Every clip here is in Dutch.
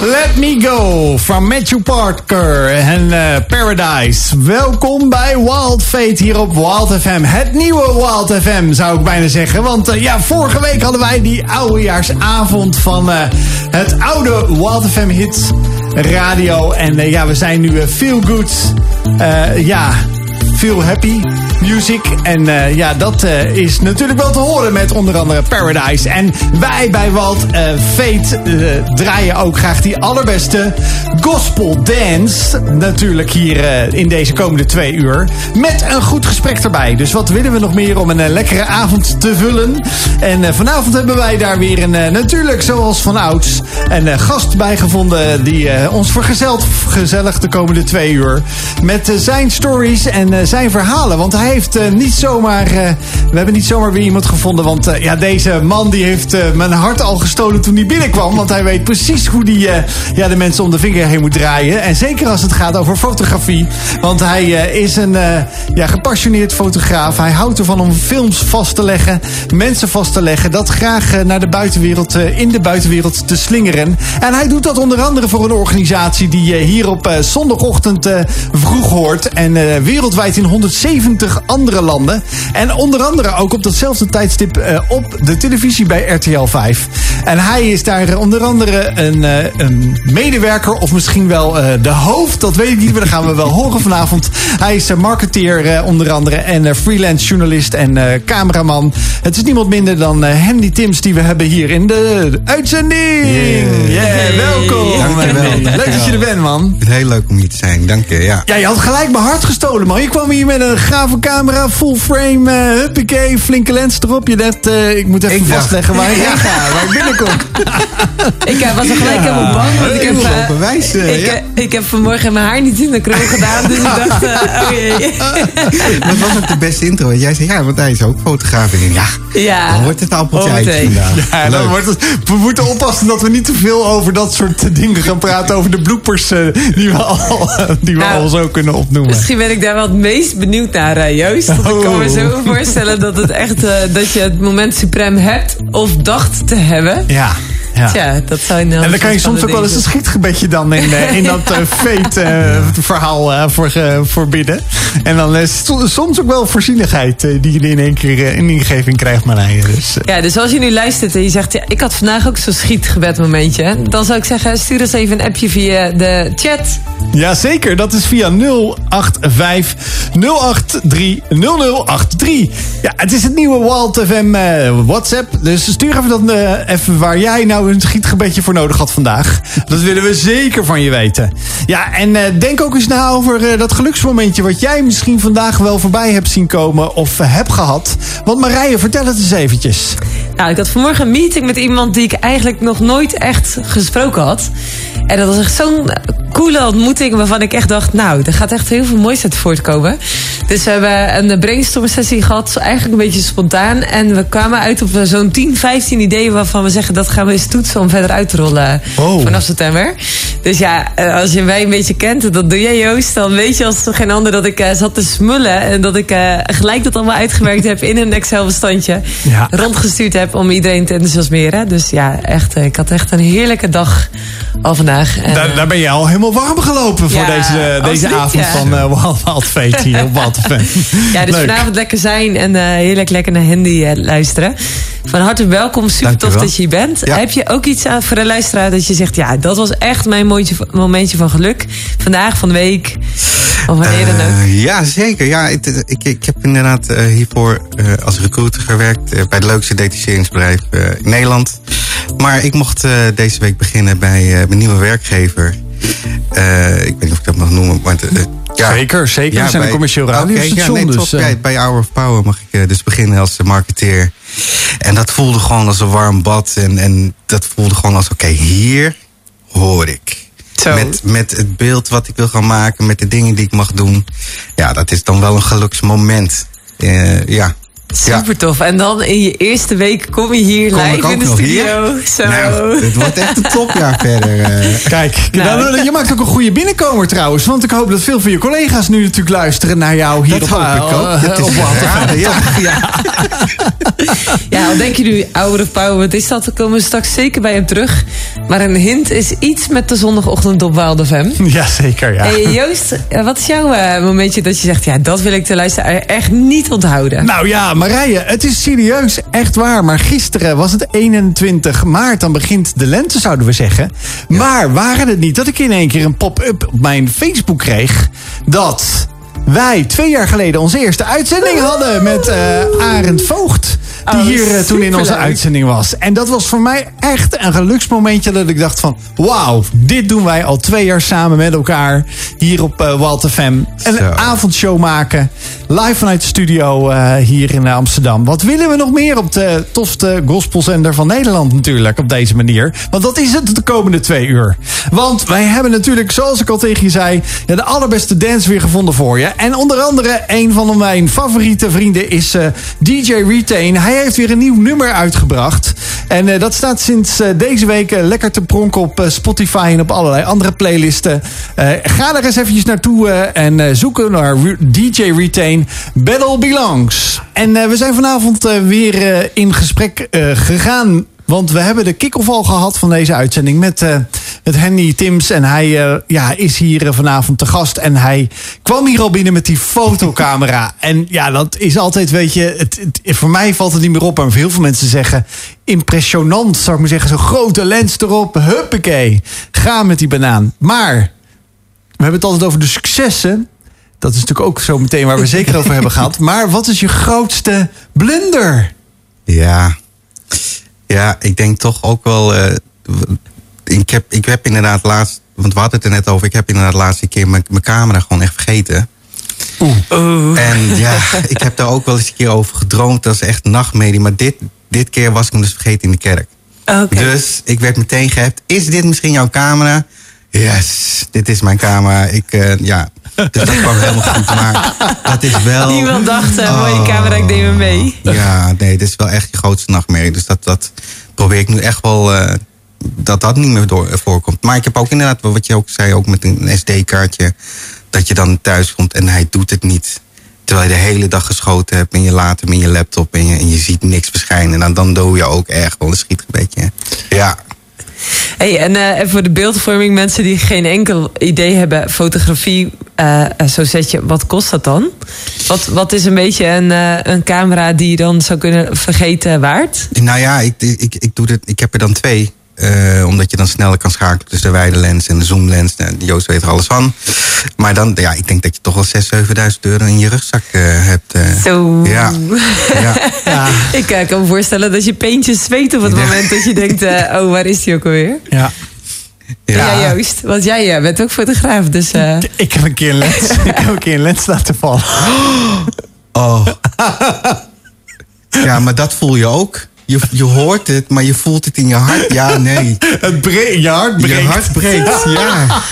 Let Me Go van Matthew Parker en uh, Paradise. Welkom bij Wild Fate hier op Wild FM. Het nieuwe Wild FM zou ik bijna zeggen. Want uh, ja, vorige week hadden wij die oudejaarsavond van uh, het oude Wild FM hits radio. En ja, we zijn nu Feel Good. ja, Feel Happy Music. En uh, ja, dat uh, is natuurlijk wel te horen met onder andere Paradise. En wij bij Walt uh, Fate draaien ook graag die allerbeste gospel dance. Natuurlijk hier in deze komende twee uur. Met een goed gesprek erbij. Dus wat willen we nog meer om een lekkere avond te vullen? En vanavond hebben wij daar weer een, natuurlijk zoals van ouds, een gast bij gevonden. Die ons vergezelt gezellig de komende twee uur. Met zijn stories en zijn verhalen. Want hij heeft uh, niet zomaar. Uh, we hebben niet zomaar weer iemand gevonden. Want uh, ja, deze man die heeft mijn hart al gestolen toen hij binnenkwam. Want hij weet precies hoe die ja, de mensen om de vinger heen moet draaien. En zeker als het gaat over fotografie. Want hij is een ja, gepassioneerd fotograaf. Hij houdt ervan om films vast te leggen. Mensen vast te leggen. Dat graag naar de buitenwereld, in de buitenwereld te slingeren. En hij doet dat onder andere voor een organisatie die hier op zondagochtend vroeg hoort. En wereldwijd in 170 andere landen. En onder andere ook op datzelfde tijdstip uh, op de televisie bij RTL 5. En hij is daar onder andere een, uh, een medewerker of misschien wel uh, de hoofd. Dat weet ik niet, maar dat gaan we wel horen vanavond. Hij is marketeer onder andere en freelance journalist en cameraman. Het is niemand minder dan Hendy Tims die we hebben hier in de uitzending. Yeah, yeah welkom. Dankjewel. Leuk dat je er bent, man. Heel leuk om hier te zijn, dank je. Ja, ja je had gelijk mijn hart gestolen, man. Je kwam hier met een gave camera, full frame, uh, huppakee, flinke lens erop. Je dacht, uh, ik moet even ik vastleggen waar ik ja. ga, waar ik binnenkom. ik uh, was er gelijk ja. helemaal bang. Want ik, heb, uh, bewijs, ik, ja. ik heb vanmorgen mijn haar niet in de krul gedaan. Dus ik dacht, oh jee. Dat was ook de beste intro. Jij zei, ja, want hij is ook fotograaf. En ja, ja, dan wordt het appeltje uit vandaag. Ja, dan wordt het, we moeten oppassen dat we niet te veel over dat soort dingen gaan praten. Over de bloopers die we al, die we nou, al zo kunnen opnoemen. Misschien ben ik daar wel het meest benieuwd naar, uh, Joost. Want ik kan me zo voorstellen dat, het echt, uh, dat je het moment suprem hebt of dacht te hebben. Ja. Ja. Tja, dat zou nou En dan kan je soms ook wel eens een schietgebedje dan in, uh, in dat uh, fate uh, verhaal voor, voor bidden. En dan is soms ook wel voorzienigheid die je in één keer in ingeving krijgt, Marije. Dus, ja, dus als je nu luistert en je zegt, ja, ik had vandaag ook zo'n schietgebed momentje. Dan zou ik zeggen, stuur eens even een appje via de chat. Jazeker, dat is via 085 083 0083. Ja, het is het nieuwe Walt FM WhatsApp. Dus stuur even dan even waar jij nou een schietgebedje voor nodig had vandaag. Dat willen we zeker van je weten. Ja, en uh, denk ook eens na over uh, dat geluksmomentje... wat jij misschien vandaag wel voorbij hebt zien komen of uh, hebt gehad. Want Marije, vertel het eens eventjes. Nou, ik had vanmorgen een meeting met iemand... die ik eigenlijk nog nooit echt gesproken had. En dat was echt zo'n coole ontmoeting... waarvan ik echt dacht, nou, er gaat echt heel veel moois uit voortkomen. Dus we hebben een brainstorm sessie gehad, eigenlijk een beetje spontaan. En we kwamen uit op zo'n 10, 15 ideeën waarvan we zeggen... dat gaan we eens toetsen om verder uit te rollen oh. vanaf september. Dus ja, eh, als je mij een beetje kent, dat doe jij Joost... dan weet je als geen ander dat ik uh, zat te smullen... en dat ik uh, gelijk dat allemaal uitgewerkt heb in een Excel-bestandje... Ja. rondgestuurd heb om iedereen te enthousiasmeren. Dus ja, echt, ik had echt een heerlijke dag al vandaag. En, daar, daar, ben je al helemaal warm gelopen voor ja, deze, deze avond ja. van uh, Wild, Wild Fate hier op Ja, dus Leuk. vanavond lekker zijn en heerlijk lekker naar Handy luisteren. Van harte welkom, super tof dat je hier bent. Ja. Heb je ook iets aan voor de luisteraar dat je zegt... ja, dat was echt mijn momentje van geluk. Vandaag, van de week, of wanneer dan ook. ja, zeker. Ja, ik, ik, ik heb inderdaad hiervoor als recruiter gewerkt... bij het leukste detacheringsbedrijf in Nederland... Maar ik mocht uh, deze week beginnen bij uh, mijn nieuwe werkgever. Uh, ik weet niet of ik dat mag noemen. Maar ja, zeker, zeker. Ja, We zijn een commercieel radiostation. Okay, ja, nee, dus, bij Hour of Power mag ik dus beginnen als marketeer. En dat voelde gewoon als een warm bad. En, en dat voelde gewoon als, oké, okay, hier hoor ik. Zo. Met, met het beeld wat ik wil gaan maken, met de dingen die ik mag doen. Ja, dat is dan wel een geluksmoment. ja, Super tof. En dan in je eerste week kom je hier Kom ik live ook in de nog studio. hier? Zo. Nou, het wordt echt een topjaar verder. eh. Kijk, Nou. dan, je maakt ook een goede binnenkomer trouwens. Want ik hoop dat veel van je collega's nu natuurlijk luisteren naar jou hier dat op, hoop ik ook. Het is raar, ja, ja. Ja, al denk je nu, oude pauw, wat is dat? Dan komen we straks zeker bij hem terug. Maar een hint is iets met de zondagochtend op Wild FM. Jazeker, ja. Hey Joost, eh, wat is jouw eh, momentje dat je zegt... ja, dat wil ik de luisteraar echt niet onthouden? Nou ja, Marije, het is serieus, echt waar. Maar gisteren was het 21 maart, dan begint de lente, zouden we zeggen. Maar waren het niet dat ik in één keer een pop-up op mijn Facebook kreeg... dat wij twee jaar geleden onze eerste uitzending hadden met eh Arend Voogd. Die Oh, hier eh, toen in onze uitzending was. En dat was voor mij echt een geluksmomentje dat ik dacht van... wauw, dit doen wij al twee jaar samen met elkaar hier op eh Walt FM. Een Zo. avondshow maken. Live vanuit de studio eh, hier in Amsterdam. Wat willen we nog meer op de tofste gospelzender van Nederland natuurlijk. Op deze manier. Want dat is het de komende twee uur. Want wij hebben natuurlijk, zoals ik al tegen je zei... Ja, de allerbeste dance weer gevonden voor je. En onder andere een van mijn favoriete vrienden is eh, DJ Retain. Hij heeft weer een nieuw nummer uitgebracht. En eh, dat staat sinds eh, deze week lekker te pronken op Spotify en op allerlei andere playlisten. Ga er eens eventjes naartoe en zoeken naar DJ Retain. Battle Belongs. En we zijn vanavond weer in gesprek gegaan want we hebben de kick-off al gehad van deze uitzending met, eh, met Henny Tims. En hij eh, ja, is hier eh, vanavond te gast. En hij kwam hier al binnen met die fotocamera. en ja, dat is altijd, weet je, het, het- voor mij valt het niet meer op. Maar veel mensen zeggen impressionant, zou ik maar zeggen. Zo'n grote lens erop, huppakee. Ga met die banaan. Maar we hebben het altijd over de successen. Dat is natuurlijk ook zo meteen waar we zeker over hebben gehad. Maar wat is je grootste blunder? Ja. Ja, ik denk toch ook wel. eh, ik, heb, ik heb inderdaad laatst. Want we hadden het er net over. Ik heb inderdaad de laatste keer mijn, mijn camera gewoon echt vergeten. En ja, ik heb daar ook wel eens een keer over gedroomd. Dat is echt nachtmerrie. Maar dit, dit keer was ik hem dus vergeten in de kerk. Oké. Dus ik werd meteen geappt. Is dit misschien jouw camera? Yes, dit is mijn camera. Ik, eh, ja. Dus dat kwam helemaal goed. Maar dat is wel... Niemand dacht, eh, mooie Oh. camera, ik neem hem mee. Ja, nee, dit is wel echt je grootste nachtmerrie. Dus dat, dat probeer ik nu echt wel... eh, dat dat niet meer door, voorkomt. Maar ik heb ook inderdaad, wat je ook zei, ook met een SD-kaartje... dat je dan thuis komt en hij doet het niet. Terwijl je de hele dag geschoten hebt en je laat hem in je laptop... en je, en je ziet niks verschijnen. En dan, dan doe je ook echt wel een schiet een beetje. Ja, Hey, en eh, even voor de beeldvorming, mensen die geen enkel idee hebben, fotografie, eh eh, zo zet je, wat kost dat dan? Wat, wat is een beetje een, eh, een camera die je dan zou kunnen vergeten waard? Nou ja, ik, ik, ik, doe dit, ik heb er dan twee. eh, omdat je dan sneller kan schakelen tussen de wijde lens en de zoomlens. Nou, Joost weet er alles van. Maar dan, ja, ik denk dat je toch wel 6.000, 7.000 euro in je rugzak eh, hebt. eh. Zo. Ja. ja. Ja, Ik eh, kan me voorstellen dat je peentjes zweet op het Ja. moment dat je denkt, eh, oh, waar is die ook alweer? ja. Ja, Joost, want jij eh, bent ook fotograaf, dus... eh, Ik heb een keer een lens, ik heb een keer een lens laten vallen. Oh. ja, maar dat voel je ook. Je, je hoort het, maar je voelt het in je hart. Ja, nee. Het breekt, je hart breekt. Je hart breekt, ja.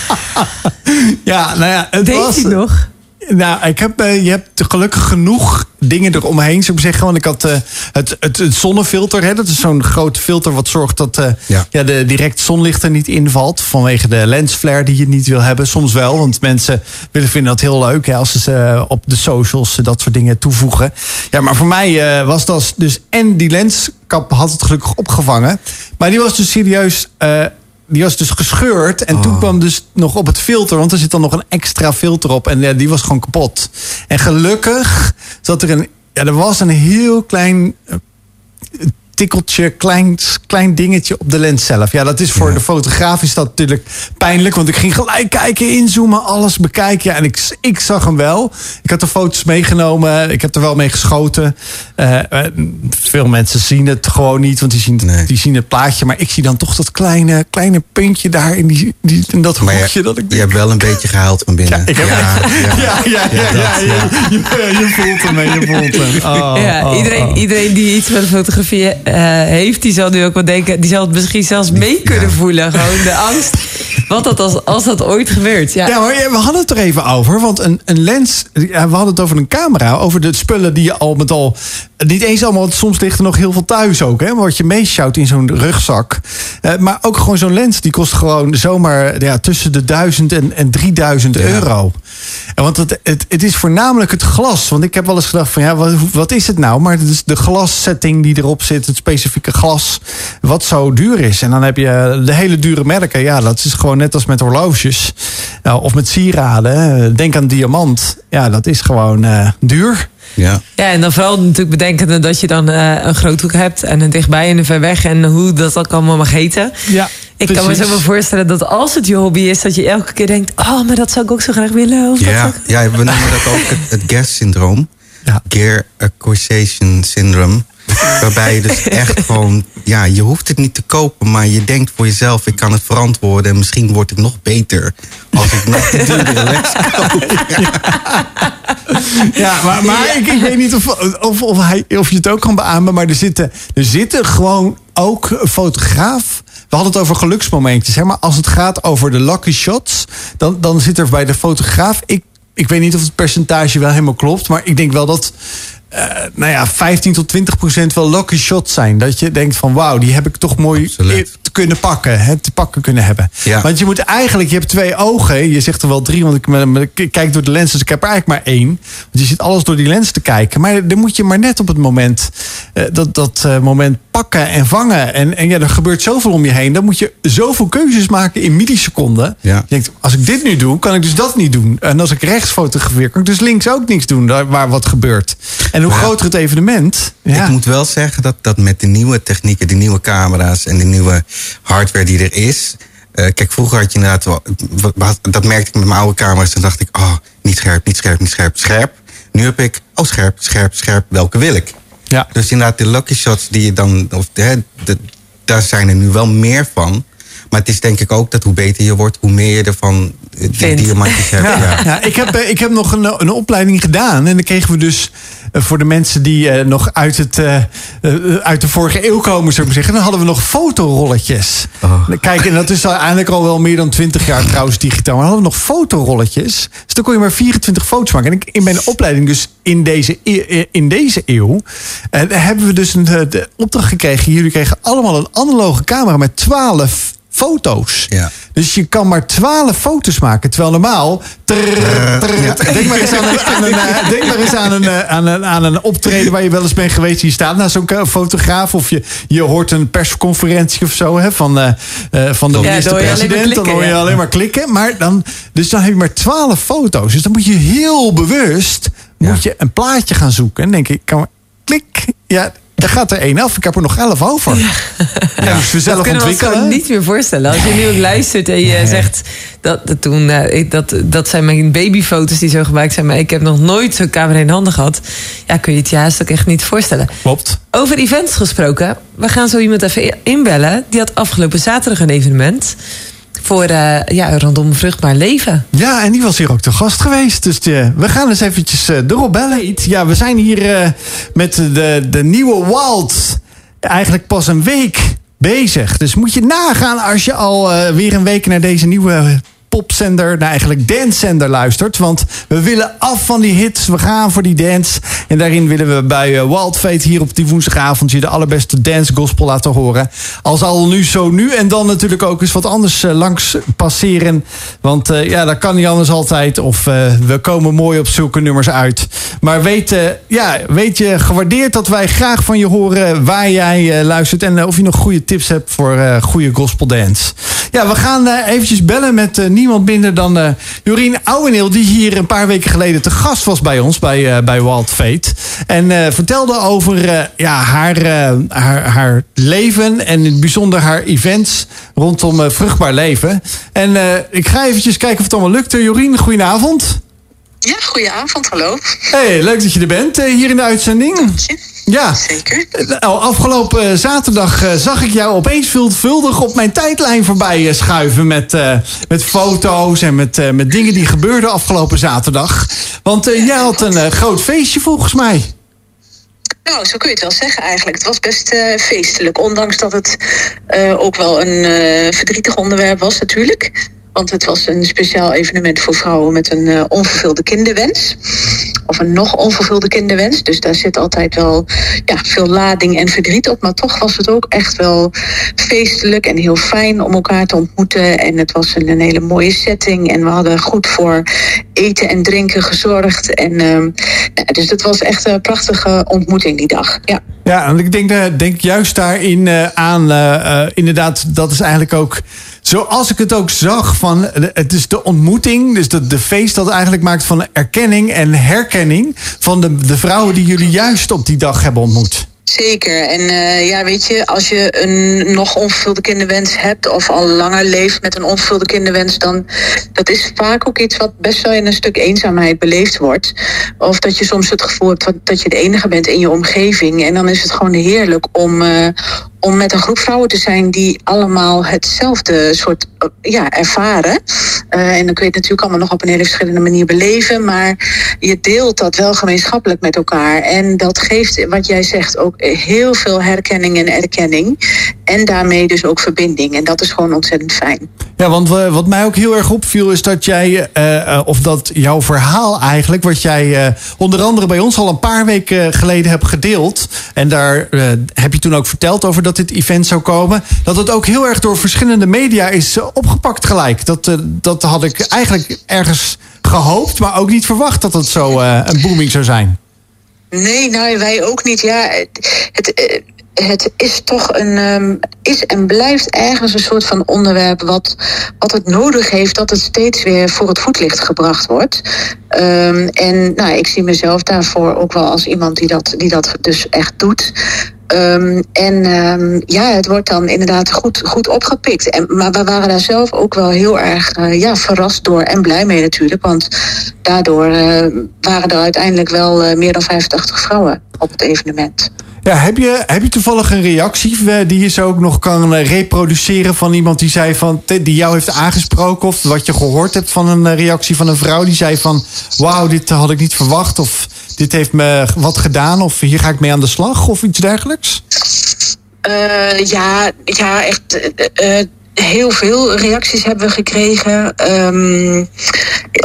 Ja, nou ja, het Deed was... hij nog? Nou, ik heb, eh, je hebt gelukkig genoeg dingen eromheen, zou ik zeggen. Want ik had eh, het, het, het zonnefilter. Hè, dat is zo'n groot filter wat zorgt dat eh, ja. Ja. de direct zonlicht er niet invalt. Vanwege de lensflare die je niet wil hebben. Soms wel, want mensen willen vinden dat heel leuk. Hè, als ze eh, op de socials dat soort dingen toevoegen. Ja, maar voor mij was dat dus... En die lenskap had het gelukkig opgevangen. Maar die was dus serieus... eh, die was dus gescheurd. En toen kwam dus nog op het filter. Want er zit dan nog een extra filter op. En ja, die was gewoon kapot. En gelukkig zat er een. Ja, er was een heel klein. Tikkeltje, klein, klein dingetje op de lens zelf. Ja, dat is voor Ja. de fotograaf is dat natuurlijk pijnlijk. Want ik ging gelijk kijken, inzoomen, alles bekijken. Ja, en ik, ik zag hem wel. Ik had de foto's meegenomen. Ik heb er wel mee geschoten. Eh, eh, veel mensen zien het gewoon niet. Want die zien, Nee. die zien het plaatje. Maar ik zie dan toch dat kleine, kleine puntje daar in, die, die, in dat Maar hoekje. je, dat ik je hebt wel een beetje gehuild van binnen. Ja, ik heb- ja, ja, ja, ja, ja, ja, Je, je voelt hem, je voelt hem. Oh, ja, oh, iedereen, oh. iedereen die iets met fotografie heeft, die zal nu ook wel denken, die zal het misschien zelfs mee kunnen Ja. voelen. Gewoon de angst. Wat dat als, als dat ooit gebeurt. Ja. Ja, maar we hadden het er even over. Want een, een lens, ja, we hadden het over een camera. Over de spullen die je al met al. Niet eens allemaal, want soms ligt er nog heel veel thuis ook. Hè, wat je meeschouwt in zo'n rugzak. Eh, maar ook gewoon zo'n lens, die kost gewoon zomaar ja, tussen de 1000 en, en 3000 euro. En want het, het, het is voornamelijk het glas. Want ik heb wel eens gedacht van ja, wat, wat is het nou? Maar het is de glassetting die erop zit, het specifieke glas, wat zo duur is. En dan heb je de hele dure merken. Ja, dat is gewoon net als met horloges. Nou, of met sieraden. Denk aan diamant. Ja, dat is gewoon eh, duur. Ja. Ja, en dan vooral natuurlijk bedenkende dat je dan eh, een groothoek hebt en een dichtbij en een ver weg en hoe dat ook allemaal mag heten. Ja, Ik kan me zo wel voorstellen dat als het je hobby is, dat je elke keer denkt: Oh, maar dat zou ik ook zo graag willen. Of dat zou Ja, ik- ja, we noemen dat ook het, het GAS-syndroom. Ja. Gear Acquisition Syndrome. Waarbij je dus echt gewoon, ja, je hoeft het niet te kopen, maar je denkt voor jezelf, ik kan het verantwoorden en misschien word ik nog beter als ik nog een duurdere lens koop. Ja, maar, maar Ik, ik weet niet of, of, of, hij, of je het ook kan beamen. Maar er zitten, er zitten gewoon ook een fotograaf. We hadden het over geluksmomentjes. Hè, maar als het gaat over de lucky shots. Dan, dan zit er bij de fotograaf. Ik, ik weet niet of het percentage wel helemaal klopt. Maar ik denk wel dat. eh, nou ja, 15 tot 20 procent wel lucky shots zijn. Dat je denkt van wauw, die heb ik toch mooi kunnen pakken. Hè, te pakken kunnen hebben. Ja. Want je moet eigenlijk, je hebt twee ogen. Je zegt er wel drie, want ik, kijk door de lens. Dus ik heb er eigenlijk maar één. Want je zit alles door die lens te kijken. Maar dan moet je maar net op het moment, eh, dat, dat eh, moment pakken en vangen. En, en ja, er gebeurt zoveel om je heen. Dan moet je zoveel keuzes maken in milliseconden. Ja. Je denkt, als ik dit nu doe, kan ik dus dat niet doen. En als ik rechts fotografeer, kan ik dus links ook niks doen waar wat gebeurt. En hoe ja, groter het evenement. Ja. Ik moet wel zeggen dat, dat met de nieuwe technieken, de nieuwe camera's en de nieuwe hardware die er is. eh, kijk, vroeger had je inderdaad wel. Dat merkte ik met mijn oude camera's. Dan dacht ik, oh, niet scherp, niet scherp, niet scherp, scherp. Nu heb ik, oh, scherp, scherp, scherp, welke wil ik? Ja. Dus inderdaad, de lucky shots die je dan. Of, hè, de, daar zijn er nu wel meer van. Maar het is denk ik ook dat hoe beter je wordt, hoe meer je ervan eh, die diamantjes hebt. Ja, Ja. ja. ik, heb, eh, ik heb nog een, een opleiding gedaan. En dan kregen we dus eh, voor de mensen die eh, nog uit, het, eh, eh, uit de vorige eeuw komen, zou ik maar zeggen. Dan hadden we nog fotorolletjes. Oh. Kijk, en dat is al eigenlijk al wel meer dan 20 jaar trouwens digitaal. Maar dan hadden we nog fotorolletjes. Dus dan kon je maar 24 foto's maken. En ik, in mijn opleiding dus in deze, e- eh, in deze eeuw... eh, hebben we dus een, eh, de opdracht gekregen. Jullie kregen allemaal een analoge camera met 12 foto's. Ja. Dus je kan maar 12 foto's maken. Terwijl normaal. trrr, trrr, Denk maar eens aan een, aan een, eh, denk maar eens aan een, eh, aan, een, aan een optreden waar je wel eens bent geweest. Je staat naast zo'n fotograaf. Of je, je hoort een persconferentie of zo hè, van, eh, eh, van de Ja, dan hoor je alleen maar minister-president. Dan klikken, hoor je alleen maar klikken. Maar dan, dus dan heb je maar 12 foto's. Dus dan moet je heel bewust moet je een plaatje gaan zoeken. En denk ik, kan maar, klik. Ja, daar gaat er één af. Ik heb er nog 11 over. Ja. Ja, moesten we zelf dat kunnen we ons ontwikkelen. gewoon niet meer voorstellen. Als je nu ook luistert en je zegt... Dat, dat, toen, eh, ik- dat, dat zijn mijn babyfoto's die zo gemaakt zijn... maar ik heb nog nooit zo'n camera in handen gehad. Ja, kun je het je haast ook echt niet voorstellen. Klopt. Over events gesproken. We gaan zo iemand even inbellen. Die had afgelopen zaterdag een evenement... voor eh, ja, rondom vruchtbaar leven. Ja, en die was hier ook te gast geweest. Dus eh, we gaan eens eventjes eh erop bellen. Ja, we zijn hier eh, met de, de nieuwe Wild eigenlijk pas een week bezig. Dus moet je nagaan als je al eh, weer een week naar deze nieuwe popzender, nou eigenlijk dancezender luistert. Want we willen af van die hits, we gaan voor die dance. En daarin willen we bij eh, Wild Fate hier op die woensdagavond je de allerbeste dance gospel laten horen. Al zal nu zo nu en dan natuurlijk ook eens wat anders eh, langs passeren. Want eh, ja, dat kan niet anders altijd. Of we komen mooi op zulke nummers uit. Maar weet, ja, weet je gewaardeerd dat wij graag van je horen waar jij luistert. En of je nog goede tips hebt voor goede gospel dance. Ja, we gaan eventjes bellen met eh, niemand minder dan eh Jorien Ouweneel. Die hier een paar weken geleden te gast was bij ons, bij, eh, bij Wild Fate. En eh, vertelde over ja, haar, haar, haar leven en in het bijzonder haar events rondom vruchtbaar leven. En ik ga eventjes kijken of het allemaal lukt. Jorien, goedenavond. Ja, goedenavond, hallo. Hey, leuk dat je er bent hier in de uitzending. Ja. Zeker. Nou, afgelopen eh, zaterdag eh, zag ik jou opeens veelvuldig op mijn tijdlijn voorbij eh, schuiven. Met, met foto's en met, met dingen die gebeurden afgelopen zaterdag. Want jij had een groot feestje volgens mij. Nou, zo kun je het wel zeggen eigenlijk. Het was best feestelijk, ondanks dat het ook wel een verdrietig onderwerp was natuurlijk. Want het was een speciaal evenement voor vrouwen met een uh, onvervulde kinderwens. Of een nog onvervulde kinderwens. Dus daar zit altijd wel ja, veel lading en verdriet op. Maar toch was het ook echt wel feestelijk en heel fijn om elkaar te ontmoeten. En het was een, hele mooie setting. En we hadden goed voor eten en drinken gezorgd. En, uh, dus het was echt een prachtige ontmoeting die dag. Ja. Ja, en ik denk, denk juist daarin uh, aan, inderdaad, dat is eigenlijk ook zoals ik het ook zag van het is de ontmoeting, dus de, de feest dat eigenlijk maakt van erkenning en herkenning van de, de vrouwen die jullie juist op die dag hebben ontmoet. Zeker. En uh, ja, weet je, als je een nog onvervulde kinderwens hebt of al langer leeft met een onvervulde kinderwens, dan dat is vaak ook iets wat best wel in een stuk eenzaamheid beleefd wordt. Of dat je soms het gevoel hebt dat je de enige bent in je omgeving. En dan is het gewoon heerlijk om, uh, om met een groep vrouwen te zijn die allemaal hetzelfde soort ja, ervaren. Uh, en dan kun je het natuurlijk allemaal nog op een hele verschillende manier beleven. Maar je deelt dat wel gemeenschappelijk met elkaar. En dat geeft, wat jij zegt, ook heel veel herkenning en erkenning. En daarmee dus ook verbinding. En dat is gewoon ontzettend fijn. Ja, want uh, wat mij ook heel erg opviel is dat jij, of dat jouw verhaal eigenlijk, wat jij onder andere bij ons al een paar weken geleden hebt gedeeld. En daar heb je toen ook verteld over dat dit event zou komen. Dat het ook heel erg door verschillende media is opgepakt gelijk. Dat, dat had ik eigenlijk ergens gehoopt, maar ook niet verwacht dat het zo een booming zou zijn. Nee, nou wij ook niet. Ja, het, het is toch een. Um, is en blijft ergens een soort van onderwerp wat, wat het nodig heeft dat het steeds weer voor het voetlicht gebracht wordt. Um, en nou, ik zie mezelf daarvoor ook wel als iemand die dat, die dat dus echt doet. Um, en um, ja, het wordt dan inderdaad goed, goed opgepikt. En, maar we waren daar zelf ook wel heel erg uh, ja, verrast door en blij mee natuurlijk. Want daardoor uh, waren er uiteindelijk wel uh, meer dan 85 vrouwen op het evenement. Ja, heb je, heb je toevallig een reactie die je zo ook nog kan reproduceren van iemand die zei van die jou heeft aangesproken of wat je gehoord hebt van een reactie van een vrouw die zei van wauw, dit had ik niet verwacht of dit heeft me wat gedaan of hier ga ik mee aan de slag of iets dergelijks? Uh, ja, ja, echt. Uh, heel veel reacties hebben we gekregen. Um,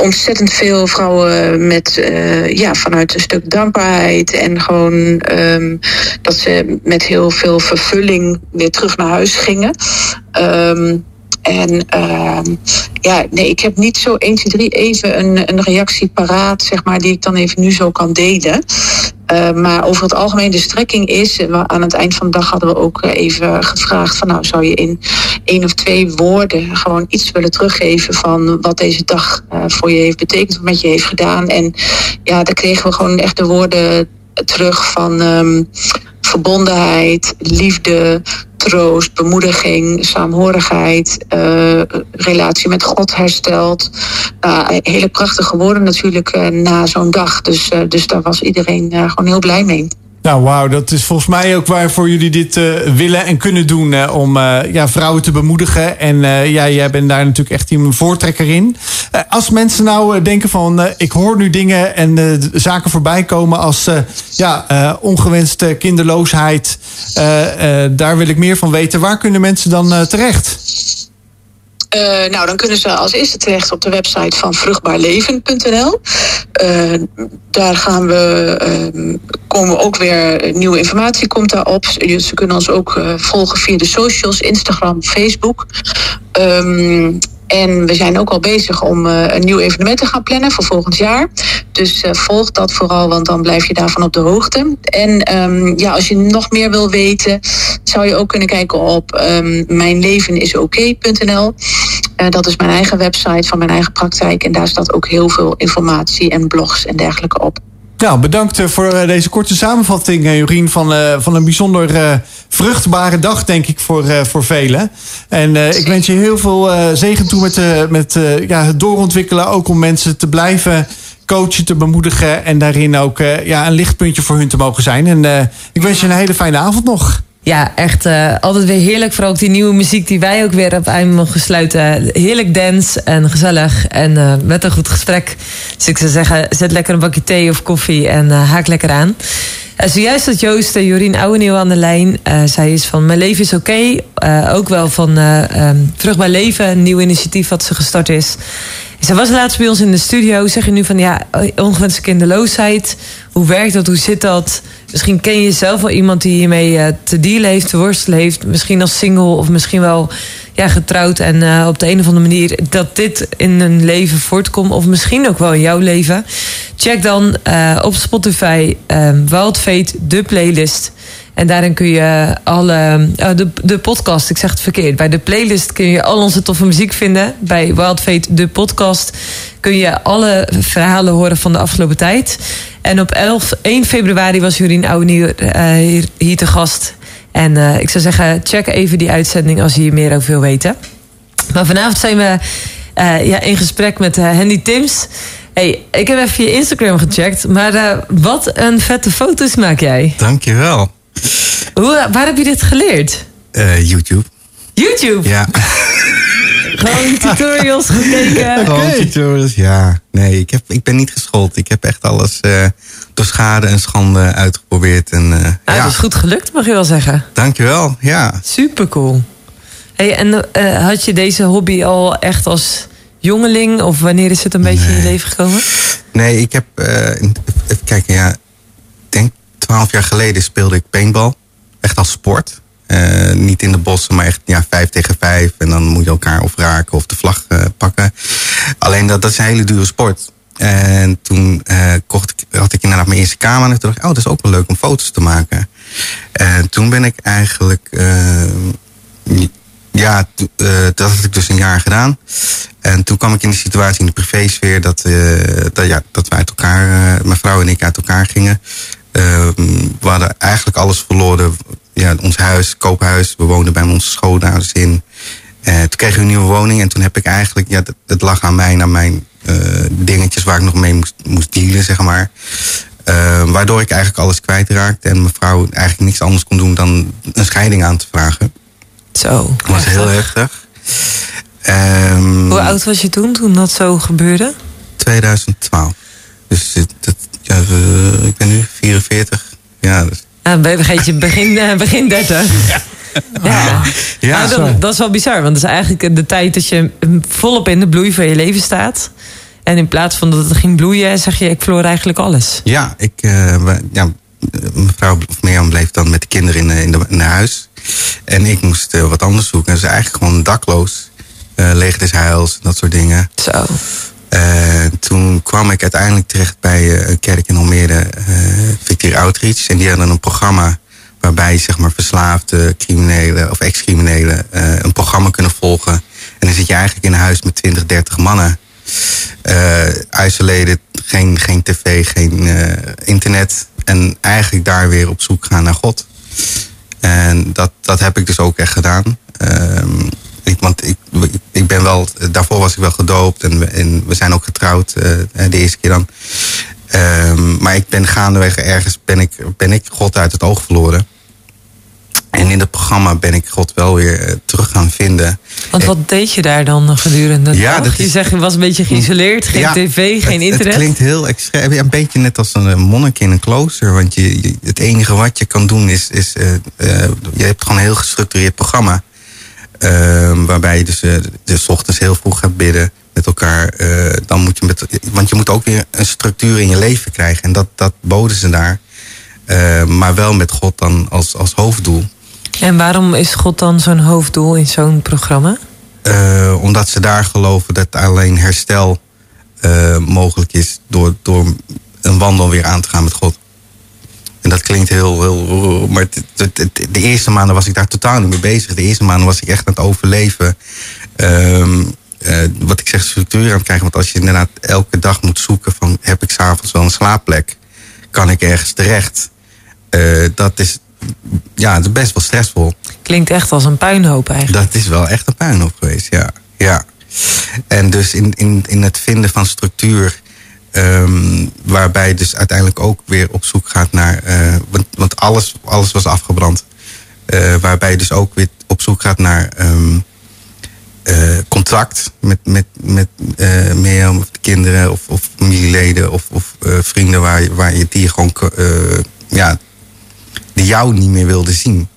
ontzettend veel vrouwen met, ja, vanuit een stuk dankbaarheid. En gewoon um, dat ze met heel veel vervulling weer terug naar huis gingen. Um, en uh, ja, nee, ik heb niet zo 1, 2, 3 even een, een reactie paraat, zeg maar, die ik dan even nu zo kan delen. Uh, maar over het algemeen, de strekking is, aan het eind van de dag hadden we ook even gevraagd van nou, zou je in één of twee woorden gewoon iets willen teruggeven van wat deze dag uh, voor je heeft betekend, wat met je heeft gedaan. En ja, daar kregen we gewoon echt de woorden terug van um, verbondenheid, liefde, troost, bemoediging, saamhorigheid, uh, relatie met God herstelt. Uh, hele prachtige woorden natuurlijk uh, na zo'n dag. Dus, dus daar was iedereen gewoon heel blij mee. Nou, wauw, dat is volgens mij ook waarvoor jullie dit uh, willen en kunnen doen. Om uh, ja, vrouwen te bemoedigen. En ja, jij bent daar natuurlijk echt een voortrekker in. als mensen nou denken van, ik hoor nu dingen en zaken voorbij komen als ja, ongewenste kinderloosheid. daar wil ik meer van weten. Waar kunnen mensen dan terecht? Uh, nou, dan kunnen ze als eerste terecht op de website van vruchtbaarleven.nl. Uh, daar gaan we, uh, komen ook weer nieuwe informatie komt daarop. Ze kunnen ons ook volgen via de socials, Instagram, Facebook. Um, en we zijn ook al bezig om uh, een nieuw evenement te gaan plannen voor volgend jaar. Dus uh, volg dat vooral, want dan blijf je daarvan op de hoogte. En um, ja, als je nog meer wil weten, zou je ook kunnen kijken op um, mijnlevenisoké.nl. Uh, dat is mijn eigen website van mijn eigen praktijk. En daar staat ook heel veel informatie en blogs en dergelijke op. Nou, bedankt voor deze korte samenvatting, Jorien, van, van een bijzonder vruchtbare dag, denk ik, voor, voor velen. En ik wens je heel veel zegen toe met, met ja, het doorontwikkelen, ook om mensen te blijven coachen, te bemoedigen en daarin ook ja, een lichtpuntje voor hun te mogen zijn. En ik wens je een hele fijne avond nog. Ja, echt uh, altijd weer heerlijk. Vooral ook die nieuwe muziek die wij ook weer op eind mogen sluiten. Heerlijk dance en gezellig en uh, met een goed gesprek. Dus ik zou zeggen, zet lekker een bakje thee of koffie en uh, haak lekker aan. Uh, zojuist had Joost uh, Jorien Ouwenieuw aan de lijn. Zij is van Mijn Leven is Oké. Ook wel van um, Vruchtbaar Leven, een nieuw initiatief wat ze gestart is. Zij was laatst bij ons in de studio. Zeg je nu van ja, ongewenste kinderloosheid. Hoe werkt dat? Hoe zit dat? Misschien ken je zelf wel iemand die hiermee te dealen heeft, te worstelen heeft. Misschien als single of misschien wel ja, getrouwd. En uh, op de een of andere manier dat dit in een leven voortkomt. Of misschien ook wel in jouw leven. Check dan uh, op Spotify uh, Wild de playlist. En daarin kun je alle. Uh, de, de podcast, ik zeg het verkeerd. Bij de playlist kun je al onze toffe muziek vinden. Bij Wild Fate, de podcast, kun je alle verhalen horen van de afgelopen tijd. En op 11, 1 februari was Jurien Ouwenieuw uh, hier, hier te gast. En uh, ik zou zeggen, check even die uitzending als je hier meer over wil weten. Maar vanavond zijn we ja, in gesprek met Henny Tims. Hey, ik heb even je Instagram gecheckt, maar wat een vette foto's maak jij. Dankjewel. Hoe, waar heb je dit geleerd? YouTube. YouTube? Ja. Gewoon tutorials gekeken. Gewoon okay. tutorials, ja. Nee, ik, heb, ik ben niet geschoold. Ik heb echt alles uh, door schade en schande uitgeprobeerd. En, uh, nou, ja. Het is goed gelukt, mag je wel zeggen. Dankjewel, ja. Super cool. Hey, en uh, had je deze hobby al echt als jongeling? Of wanneer is het een beetje nee. in je leven gekomen? Nee, ik heb... even kijken, ja. Twaalf jaar geleden speelde ik paintball. Echt als sport. Uh, niet in de bossen, maar echt ja, vijf tegen vijf. En dan moet je elkaar of raken of de vlag uh, pakken. Alleen dat, dat is een hele dure sport. En toen uh, kocht had ik inderdaad mijn eerste camera. En toen dacht ik, oh, dat is ook wel leuk om foto's te maken. En toen ben ik eigenlijk... ja, dat had ik dus een jaar gedaan. En toen kwam ik in de situatie in de privésfeer... dat, dat, ja, dat we uit elkaar, mijn vrouw en ik uit elkaar gingen. We hadden eigenlijk alles verloren ja, ons huis, koophuis. We woonden bij onze schoonouders in. Uh, toen kregen we een nieuwe woning en toen heb ik eigenlijk, ja, het, het lag aan mij, aan mijn uh, dingetjes waar ik nog mee moest, moest dealen, zeg maar. Uh, waardoor ik eigenlijk alles kwijtraakte en mevrouw eigenlijk niks anders kon doen dan een scheiding aan te vragen. Zo. Dat was heel heftig. Um, Hoe oud was je toen, toen dat zo gebeurde? 2012. Dus dat, ja, ik ben nu 44. Ja, dus uh, begin, begin, uh, begin 30. Ja. Ja, ja nou, dat, dat, is wel bizar, want dat is eigenlijk de tijd dat je volop in de bloei van je leven staat. En in plaats van dat het ging bloeien, zeg je: ik verloor eigenlijk alles. Ja, ik, uh, ja mevrouw of Mirjam bleef dan met de kinderen in, in, de, in huis. En ik moest wat anders zoeken. Dus eigenlijk gewoon dakloos. leeg des huils, dat soort dingen. Zo. Uh, toen kwam ik uiteindelijk terecht bij uh, een kerk in Almere, uh, Victory Outreach. En die hadden een programma waarbij zeg maar, verslaafde criminelen of ex-criminelen een programma kunnen volgen. En dan zit je eigenlijk in een huis met 20, 30 mannen. isolated, geen, geen tv, geen internet. En eigenlijk daar weer op zoek gaan naar God. En dat, dat heb ik dus ook echt gedaan. Ehm, ik, want ik, ik ben wel, daarvoor was ik wel gedoopt en we, en we zijn ook getrouwd uh, de eerste keer dan. Um, maar ik ben gaandeweg ergens, ben ik, ben ik God uit het oog verloren. En in het programma ben ik God wel weer uh, terug gaan vinden. Want wat deed je daar dan gedurende ja, dag? Je zegt je was een beetje geïsoleerd, geen ja, tv, geen het, internet. Het klinkt heel extreem. Een beetje net als een monnik in een klooster. Want je, je, het enige wat je kan doen is... is uh, je hebt gewoon een heel gestructureerd programma. Uh, waarbij je dus, uh, dus ochtends heel vroeg gaat bidden met elkaar. Uh, dan moet je met, want je moet ook weer een structuur in je leven krijgen. En dat, dat boden ze daar. maar wel met God dan als, als hoofddoel. En waarom is God dan zo'n hoofddoel in zo'n programma? omdat ze daar geloven dat alleen herstel mogelijk is door, door een wandel weer aan te gaan met God. En dat klinkt heel, heel maar de eerste maanden was ik daar totaal niet mee bezig. De eerste maanden was ik echt aan het overleven. Um, uh, wat ik zeg, structuur aan het krijgen. Want als je inderdaad elke dag moet zoeken van... heb ik s'avonds wel een slaapplek? Kan ik ergens terecht? Uh, dat is ja, dat is best wel stressvol. Klinkt echt als een puinhoop eigenlijk. Dat is wel echt een puinhoop geweest, ja. ja. En dus in, in, in het vinden van structuur Um, waarbij dus uiteindelijk ook weer op zoek gaat naar. Uh, want, want alles, alles was afgebrand. Uh, waarbij dus ook weer op zoek gaat naar um, uh, contact met, met, met meer of de kinderen of, of familieleden of, of vrienden waar je, waar je die gewoon ja, die jou niet meer wilde zien.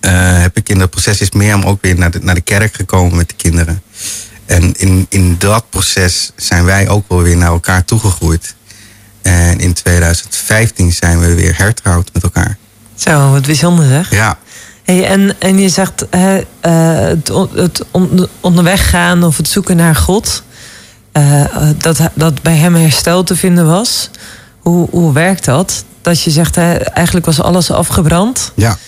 Eh, heb ik in dat proces is Mirjam ook weer naar de, naar de kerk gekomen met de kinderen. En in, in dat proces zijn wij ook wel weer naar elkaar toegegroeid. En in 2015 zijn we weer hertrouwd met elkaar. Zo, wat bijzonder zeg. Ja, Hey, en, en je zegt hè, eh, het, het on- onderweg gaan of het zoeken naar God. eh, eh, dat, dat bij hem herstel te vinden was. Hoe, hoe werkt dat? Dat je zegt, hè, eigenlijk was alles afgebrand. ja,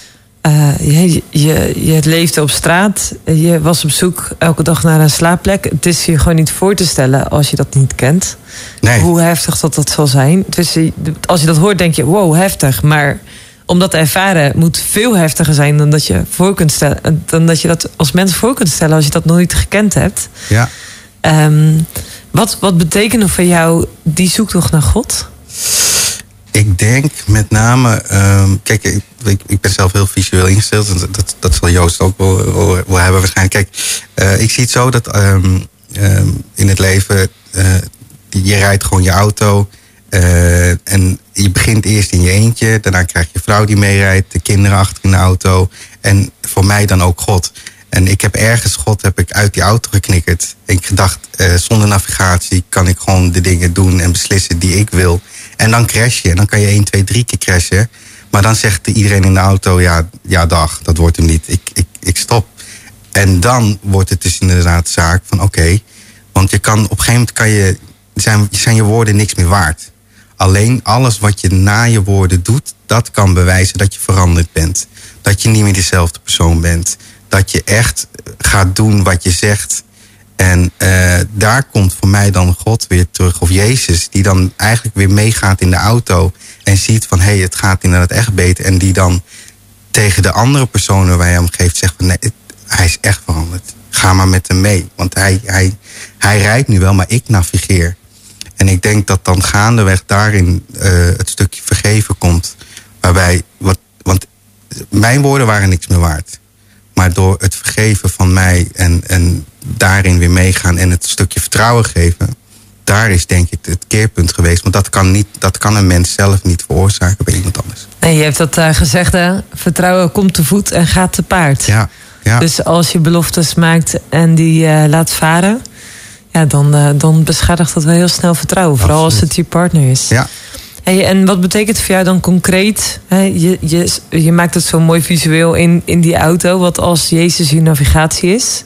Eh, je, je, je leefde op straat. Je was op zoek elke dag naar een slaapplek. Het is je gewoon niet voor te stellen als je dat niet kent. nee. Hoe heftig dat dat zal zijn. Dus als je dat hoort, denk je, wow, heftig. Maar om dat te ervaren moet veel heftiger zijn dan dat je voor kunt stellen. Dan dat je dat als mens voor kunt stellen als je dat nooit gekend hebt. Ja. Ehm, wat, wat betekende voor jou die zoektocht naar God? Ik denk met name, ehm, kijk, ik, ik, ik ben zelf heel visueel ingesteld. En dat, dat zal Joost ook wel, wel, wel hebben waarschijnlijk. Kijk, eh, ik zie het zo dat ehm, ehm, in het leven, eh, je rijdt gewoon je auto. eh, en je begint eerst in je eentje. Daarna krijg je vrouw die meerijdt, de kinderen achter in de auto. En voor mij dan ook God. En ik heb ergens God heb ik uit die auto geknikkerd. En ik gedacht, zonder navigatie kan ik gewoon de dingen doen en beslissen die ik wil. En dan crash je. En dan kan je 1, 2, 3 keer crashen. Maar dan zegt iedereen in de auto, ja, ja dag, dat wordt hem niet. Ik, ik, ik stop. En dan wordt het dus inderdaad zaak van oké. want je kan op een gegeven moment kan je, zijn, zijn je woorden niks meer waard. Alleen alles wat je na je woorden doet, dat kan bewijzen dat je veranderd bent. Dat je niet meer dezelfde persoon bent. Dat je echt gaat doen wat je zegt. En eh, daar komt voor mij dan God weer terug, of Jezus, die dan eigenlijk weer meegaat in de auto en ziet van hé, hey, het gaat inderdaad echt beter. En die dan tegen de andere personen waar je hem geeft zegt van nee, hij is echt veranderd. Ga maar met hem mee. Want hij, hij, hij rijdt nu wel, maar ik navigeer. En ik denk dat dan gaandeweg daarin eh, het stukje vergeven komt. Waarbij, wat, want mijn woorden waren niks meer waard. Maar door het vergeven van mij en, en daarin weer meegaan en het stukje vertrouwen geven, daar is denk ik het keerpunt geweest. Want dat kan, niet, dat kan een mens zelf niet veroorzaken bij iemand anders. Nee, je hebt dat eh, gezegd, hè? Vertrouwen komt te voet en gaat te paard. Ja, ja. Dus als je beloftes maakt en die eh, laat varen, ja, dan, eh, dan beschadigt dat wel heel snel vertrouwen. Vooral als het je partner is. ja. En wat betekent voor jou dan concreet? Je, je, je maakt het zo mooi visueel in, in die auto, wat als Jezus je navigatie is.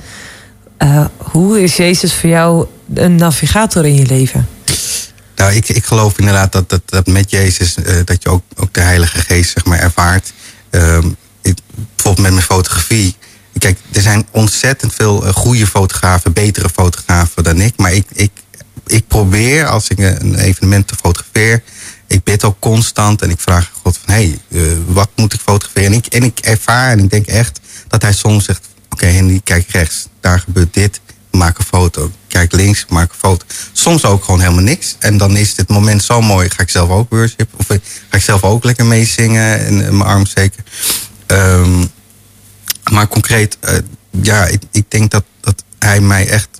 Eh, hoe is Jezus voor jou een navigator in je leven? Nou, ik, ik geloof inderdaad dat, dat, dat met Jezus eh, dat je ook, ook de Heilige Geest zeg maar, ervaart. Ehm, ik, bijvoorbeeld met mijn fotografie. Kijk, er zijn ontzettend veel eh, goede fotografen, betere fotografen dan ik. Maar ik, ik, ik probeer als ik een evenement fotografeer. Ik bid ook constant en ik vraag God van hé, hey, eh, wat moet ik fotograferen? En ik, en ik ervaar en ik denk echt dat hij soms zegt: Oké, Henry, kijk rechts, daar gebeurt dit maak een foto. Kijk links, maak een foto. Soms ook gewoon helemaal niks. En dan is dit moment zo mooi. Ga ik zelf ook worship. Of eh, ga ik zelf ook lekker meezingen. En mijn arm zeker. Ehm, maar concreet, eh, ja, ik, ik denk dat, dat hij mij echt...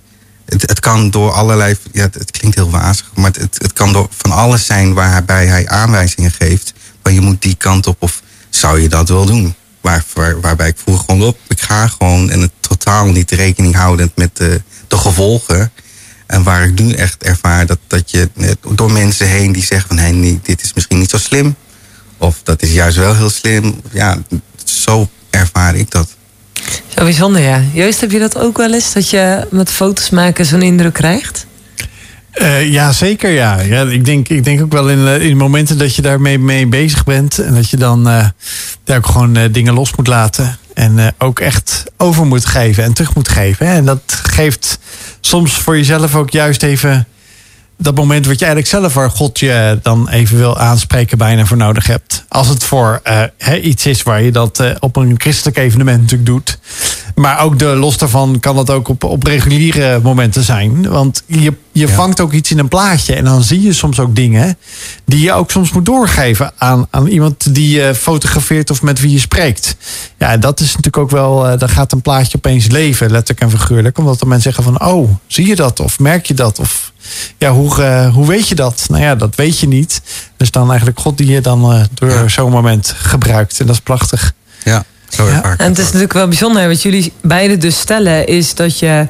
Het, kan door allerlei... Ja, het, klinkt heel wazig. Maar het, het kan door van alles zijn waarbij hij aanwijzingen geeft. Van je moet die kant op. Of zou je dat wel doen? Waar, waar, waarbij ik vroeg gewoon op. Ik ga gewoon en het totaal niet rekening houdend met de, de gevolgen. En waar ik nu echt ervaar dat, dat je eh, door mensen heen die zeggen van... hé, dit is misschien niet zo slim. Of dat is juist wel heel slim. Ja, zo ervaar ik dat. Zo bijzonder, ja. Joost, heb je dat ook wel eens? Dat je met foto's maken zo'n indruk krijgt? Eh, ja, zeker ja. ja ik, denk, ik denk ook wel in, eh, in momenten dat je daarmee mee bezig bent. En dat je dan eh, daar ook gewoon dingen los moet laten. En ook echt over moet geven en terug moet geven. Hè. En dat geeft soms voor jezelf ook juist even dat moment wat je eigenlijk zelf waar God je dan even wil aanspreken bijna voor nodig hebt. Als het voor eh, iets is waar je dat eh, op een christelijk evenement natuurlijk doet. Maar ook de, los daarvan kan het ook op, op reguliere momenten zijn. Want je, je Ja. vangt ook iets in een plaatje. En dan zie je soms ook dingen die je ook soms moet doorgeven aan, aan iemand die je fotografeert of met wie je spreekt. Ja, dat is natuurlijk ook wel, eh, dan gaat een plaatje opeens leven, letterlijk en figuurlijk. Omdat de mensen zeggen van, oh, zie je dat? Of merk je dat? Of ja, hoe, eh, hoe weet je dat? Nou ja, dat weet je niet. Dus dan eigenlijk God die je dan eh, door Ja. zo'n moment gebruikt. En dat is prachtig. Ja, zo Ja. En het is natuurlijk wel bijzonder. Wat jullie beiden dus stellen, is dat je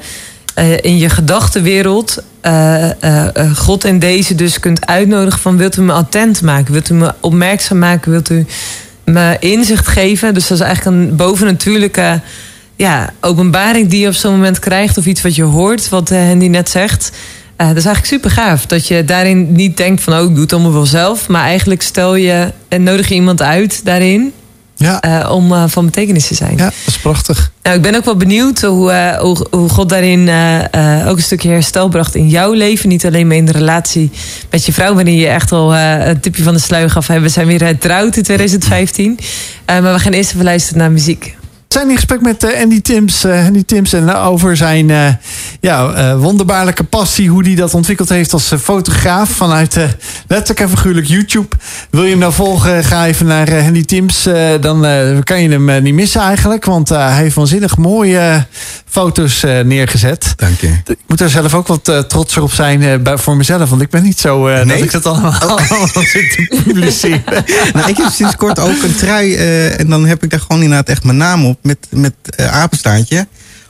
eh, in je gedachtenwereld eh, eh, eh, God in deze dus kunt uitnodigen van wilt u me attent maken? Wilt u me opmerkzaam maken? Wilt u me inzicht geven? Dus dat is eigenlijk een bovennatuurlijke ja, openbaring die je op zo'n moment krijgt. Of iets wat je hoort, wat eh, Hendy net zegt. Eh, dat is eigenlijk super gaaf. Dat je daarin niet denkt van, oh, ik doe het allemaal wel zelf. Maar eigenlijk stel je en nodig je iemand uit daarin. Ja, eh, om eh, van betekenis te zijn. ja dat is prachtig. Nou, ik ben ook wel benieuwd hoe, hoe, hoe God daarin ook een stukje herstel bracht in jouw leven. Niet alleen maar in de relatie met je vrouw, waarin je echt al een tipje van de sluier gaf. We zijn weer getrouwd in 2015. Eh, maar we gaan eerst even luisteren naar muziek. Zijn in gesprek met eh, Andy Tims, eh, Andy Tims en eh, over zijn ja, wonderbaarlijke passie, hoe hij dat ontwikkeld heeft als fotograaf vanuit letterlijk en figuurlijk YouTube. Wil je hem nou volgen, ga even naar Andy Tims, dan kan je hem niet missen eigenlijk, want hij heeft waanzinnig mooie foto's eh, neergezet. Dank je. Ik moet er zelf ook wat eh, trotser op zijn eh, bij, voor mezelf, want ik ben niet zo eh, dat Nee? ik dat allemaal, allemaal zit te publiceren. nou, ik heb sinds kort ook een trui en dan heb ik daar gewoon inderdaad echt mijn naam op met, met apenstaartje.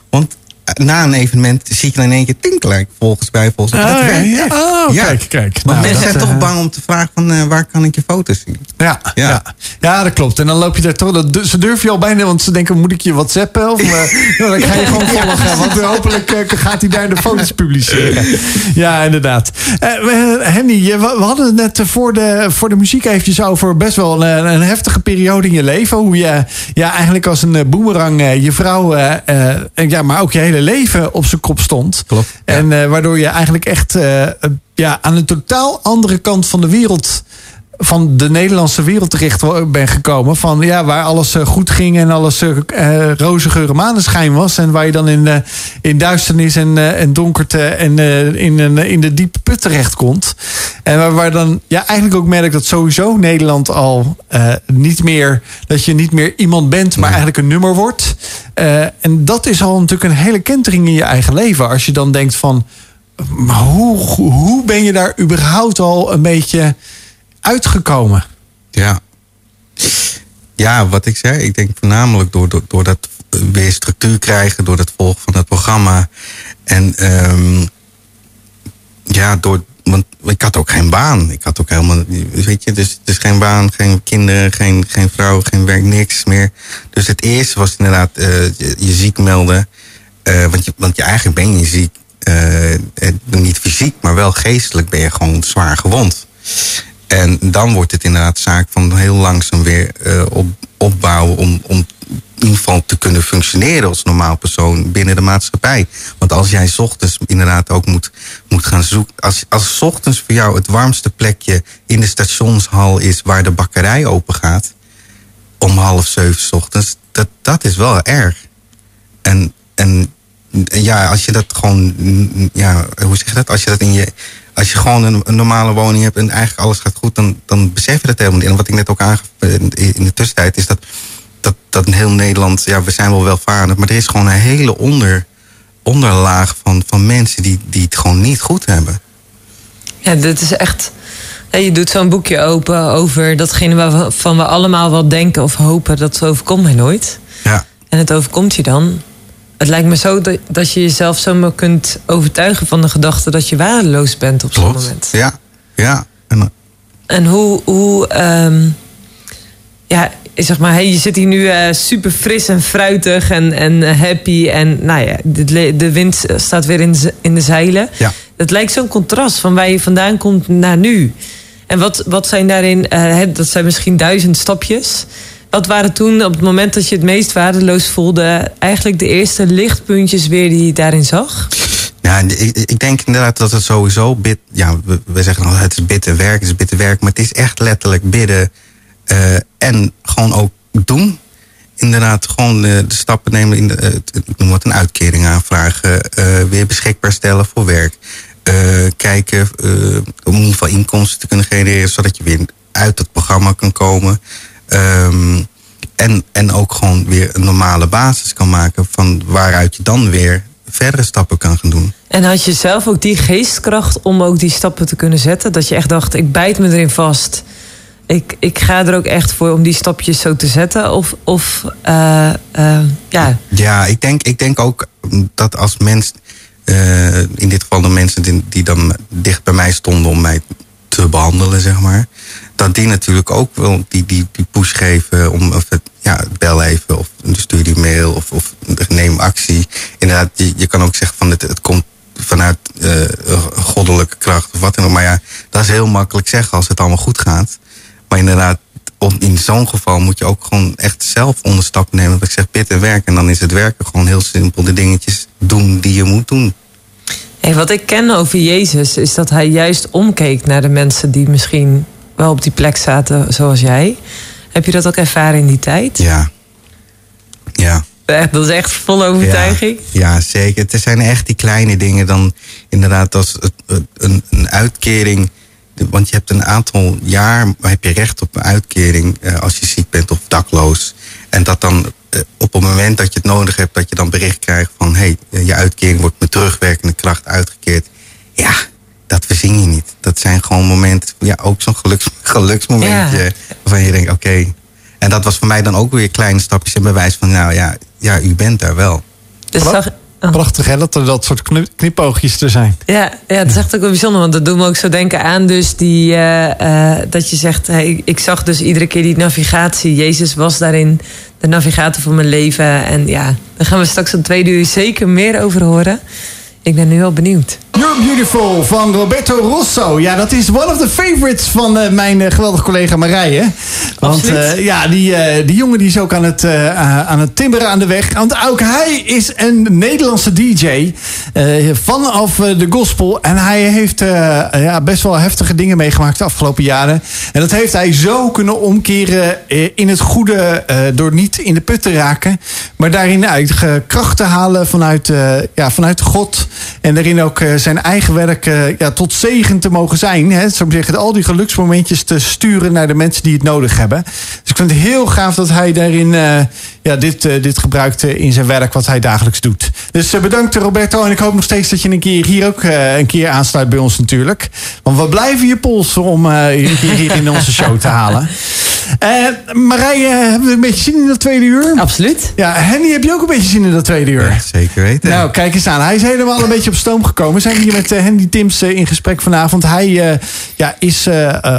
Want na een evenement zie ik dan in één keer tinkelijk volgens mij. Volgens mij. Dat ja, werkt ja. echt. Oh, Ja. kijk, kijk. Want Nou, mensen dat, zijn toch eh, bang om te vragen van eh, waar kan ik je foto's zien? Ja, ja. Ja. Dat klopt. En dan loop je daar toch. dat- Ze durf je al bijna, want ze denken: moet ik je whatsappen? Of eh, nou, dan ga je gewoon volgen. Want hopelijk gaat hij daar de foto's publiceren. Ja, inderdaad. Henny, je- we we hadden het net voor de, voor de muziek eventjes over best wel een, een heftige periode in je leven. Hoe je ja, eigenlijk als een boemerang je vrouw, en ja, maar ook je hele leven op zijn kop stond. Klopt. En eh, waardoor je eigenlijk echt eh, ja, aan een totaal andere kant van de wereld van de Nederlandse wereld terecht ben gekomen. Van ja, waar alles eh, goed ging en alles eh, roze geur en maneschijn was. En waar je dan in, in duisternis en, en donkerte en in, een, in de diepe put terecht komt. En waar, waar dan ja, eigenlijk ook merk dat sowieso Nederland al niet meer, dat je niet meer iemand bent, maar Nee. eigenlijk een nummer wordt. En dat is al natuurlijk een hele kentering in je eigen leven. Als je dan denkt van, maar hoe, hoe ben je daar überhaupt al een beetje uitgekomen? Ja. Ja, wat ik zei, ik denk voornamelijk door, door, door dat weer structuur krijgen, door het volgen van het programma. En ehm, ja, door, want ik had ook geen baan. Ik had ook helemaal, weet je, dus, dus geen baan, geen kinderen, geen, geen vrouw, geen werk, niks meer. Dus het eerste was inderdaad eh, je, ziek melden. Eh, want, je, want je eigenlijk ben je ziek. Eh, eh, niet fysiek, maar wel geestelijk ben je gewoon zwaar gewond. En dan wordt het inderdaad zaak van heel langzaam weer eh, op, opbouwen om, om in ieder geval te kunnen functioneren als normaal persoon binnen de maatschappij. Want als jij ochtends inderdaad ook moet, moet gaan zoeken. Als, als ochtends voor jou het warmste plekje in de stationshal is waar de bakkerij open gaat. Om half zeven ochtends. Dat, dat is wel erg. En en ja, als je dat gewoon, mm, ja, hoe zeg je dat? Als je dat in je, als je gewoon een, een normale woning hebt en eigenlijk alles gaat goed, dan, dan besef je dat helemaal niet. En wat ik net ook aangaf in de tussentijd, is dat, dat, dat in heel Nederland, ja, we zijn wel welvarend, maar er is gewoon een hele onder, onderlaag van, van mensen die, die het gewoon niet goed hebben. Ja, dit is echt. Je doet zo'n boekje open over datgene waarvan we allemaal wel denken of hopen dat overkomt mij nooit. Ja, En het overkomt je dan. Het lijkt me zo dat, dat je jezelf zomaar kunt overtuigen van de gedachte dat je waardeloos bent op zo'n moment. Ja, ja. En, eh, En hoe, hoe ehm, ja, zeg maar, hey, je zit hier nu eh, super fris en fruitig en, en happy. En nou ja, de, de wind staat weer in, de- in de zeilen. Ja. Het lijkt zo'n contrast van waar je vandaan komt naar nu. En wat, wat zijn daarin, eh, dat zijn misschien duizend stapjes. Wat waren toen, op het moment dat je het meest waardeloos voelde, eigenlijk de eerste lichtpuntjes weer die je daarin zag? Ja, ik, ik denk inderdaad dat het sowieso bid. Ja, we, zeggen al, het is bidden werk, het is bidden werk. Maar het is echt letterlijk bidden. eh, en gewoon ook doen. Inderdaad, gewoon de, de stappen nemen. In de, eh, ik noem wat een uitkering aanvragen. eh, weer beschikbaar stellen voor werk. eh, kijken eh, om in ieder geval inkomsten te kunnen genereren. Zodat je weer uit het programma kan komen. Ehm, en, en ook gewoon weer een normale basis kan maken. Van waaruit je dan weer verdere stappen kan gaan doen. En had je zelf ook die geestkracht om ook die stappen te kunnen zetten? Dat je echt dacht, ik bijt me erin vast. Ik, ik ga er ook echt voor om die stapjes zo te zetten? Of, of uh, uh, ja. Ja, ik denk, ik denk ook dat als mens, uh, in dit geval de mensen die, die dan dicht bij mij stonden om mij te behandelen, zeg maar. Dat die natuurlijk ook wel die, die, die push geven om of het, ja, bel even of stuur die mail of, neem actie. Inderdaad, je, je kan ook zeggen van het, het komt vanuit uh, goddelijke kracht of wat dan ook. Maar ja, dat is heel makkelijk zeggen als het allemaal goed gaat. Maar inderdaad, in zo'n geval moet je ook gewoon echt zelf onderstappen nemen. Dat ik zeg, pit en werk. En dan is het werken gewoon heel simpel. De dingetjes doen die je moet doen. Wat ik ken over Jezus is dat hij juist omkeek naar de mensen die misschien wel op die plek zaten zoals jij. Heb je dat ook ervaren in die tijd? Ja. Ja. Dat is echt vol overtuiging. Ja, ja, zeker. Het zijn echt die kleine dingen dan inderdaad als een, een uitkering. Want je hebt een aantal jaar heb je recht op een uitkering als je ziek bent of dakloos. En dat dan op het moment dat je het nodig hebt, dat je dan bericht krijgt van hé, hey, je uitkering wordt met terugwerkende kracht uitgekeerd. Ja, dat verzin je niet. Dat zijn gewoon momenten, ja, ook zo'n geluks, geluksmomentje. Ja. Waarvan je denkt, oké. Okay. En dat was voor mij dan ook weer kleine stapjes en bewijs van, nou ja, ja u bent daar wel. Dus zag, oh. Prachtig hè, dat er dat soort knipoogjes er zijn. Ja, ja dat is echt ook wel bijzonder. Want dat doet me ook zo denken aan dus die... Uh, uh, dat je zegt, hey, ik zag dus iedere keer die navigatie. Jezus was daarin de navigator van mijn leven. En ja, daar gaan we straks een tweede uur zeker meer over horen. Ik ben nu wel benieuwd. You're Beautiful van Roberto Rosso. Ja, dat is one of the favorites van uh, mijn uh, geweldige collega Marije. Want uh, ja, die, die jongen die is ook aan het, aan het timmeren aan de weg. Want ook hij is een Nederlandse DJ vanaf de gospel. En hij heeft ja, best wel heftige dingen meegemaakt de afgelopen jaren. En dat heeft hij zo kunnen omkeren in het goede door niet in de put te raken. Maar daarin uit kracht te halen vanuit, ja, vanuit God. En daarin ook zijn eigen werk uh, ja, tot zegen te mogen zijn. Hè, zo zeggen, al die geluksmomentjes te sturen naar de mensen die het nodig hebben. Dus ik vind het heel gaaf dat hij daarin uh, ja, dit, uh, dit gebruikt in zijn werk wat hij dagelijks doet. Dus bedankt Roberto. En ik hoop nog steeds dat je een keer hier ook een keer aansluit bij ons natuurlijk. Want we blijven je polsen om een keer hier in onze show te halen. Marije, hebben we een beetje zin in dat tweede uur? Absoluut. Ja, Henny, heb je ook een beetje zin in dat tweede uur? Ja, zeker weten. Nou, kijk eens aan. Hij is helemaal een beetje op stoom gekomen. We zijn hier met uh, Henry Tims uh, in gesprek vanavond. Hij uh, ja, is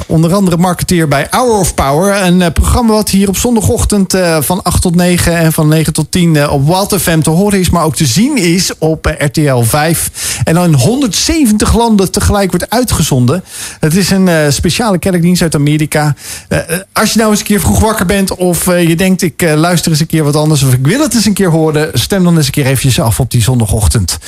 onder andere marketeer bij Hour of Power. Een programma wat hier op zondagochtend van 8 tot 9 en van 9 tot 10 op Wild FM te horen is. Maar ook te zien is op RTL 5. En dan in 170 landen tegelijk wordt uitgezonden. Het is een speciale kerkdienst uit Amerika. als je nou eens een keer vroeg wakker bent of je denkt ik luister eens een keer wat anders. Of ik wil het eens een keer horen. Stem dan eens een keer eventjes af op die zondagochtend.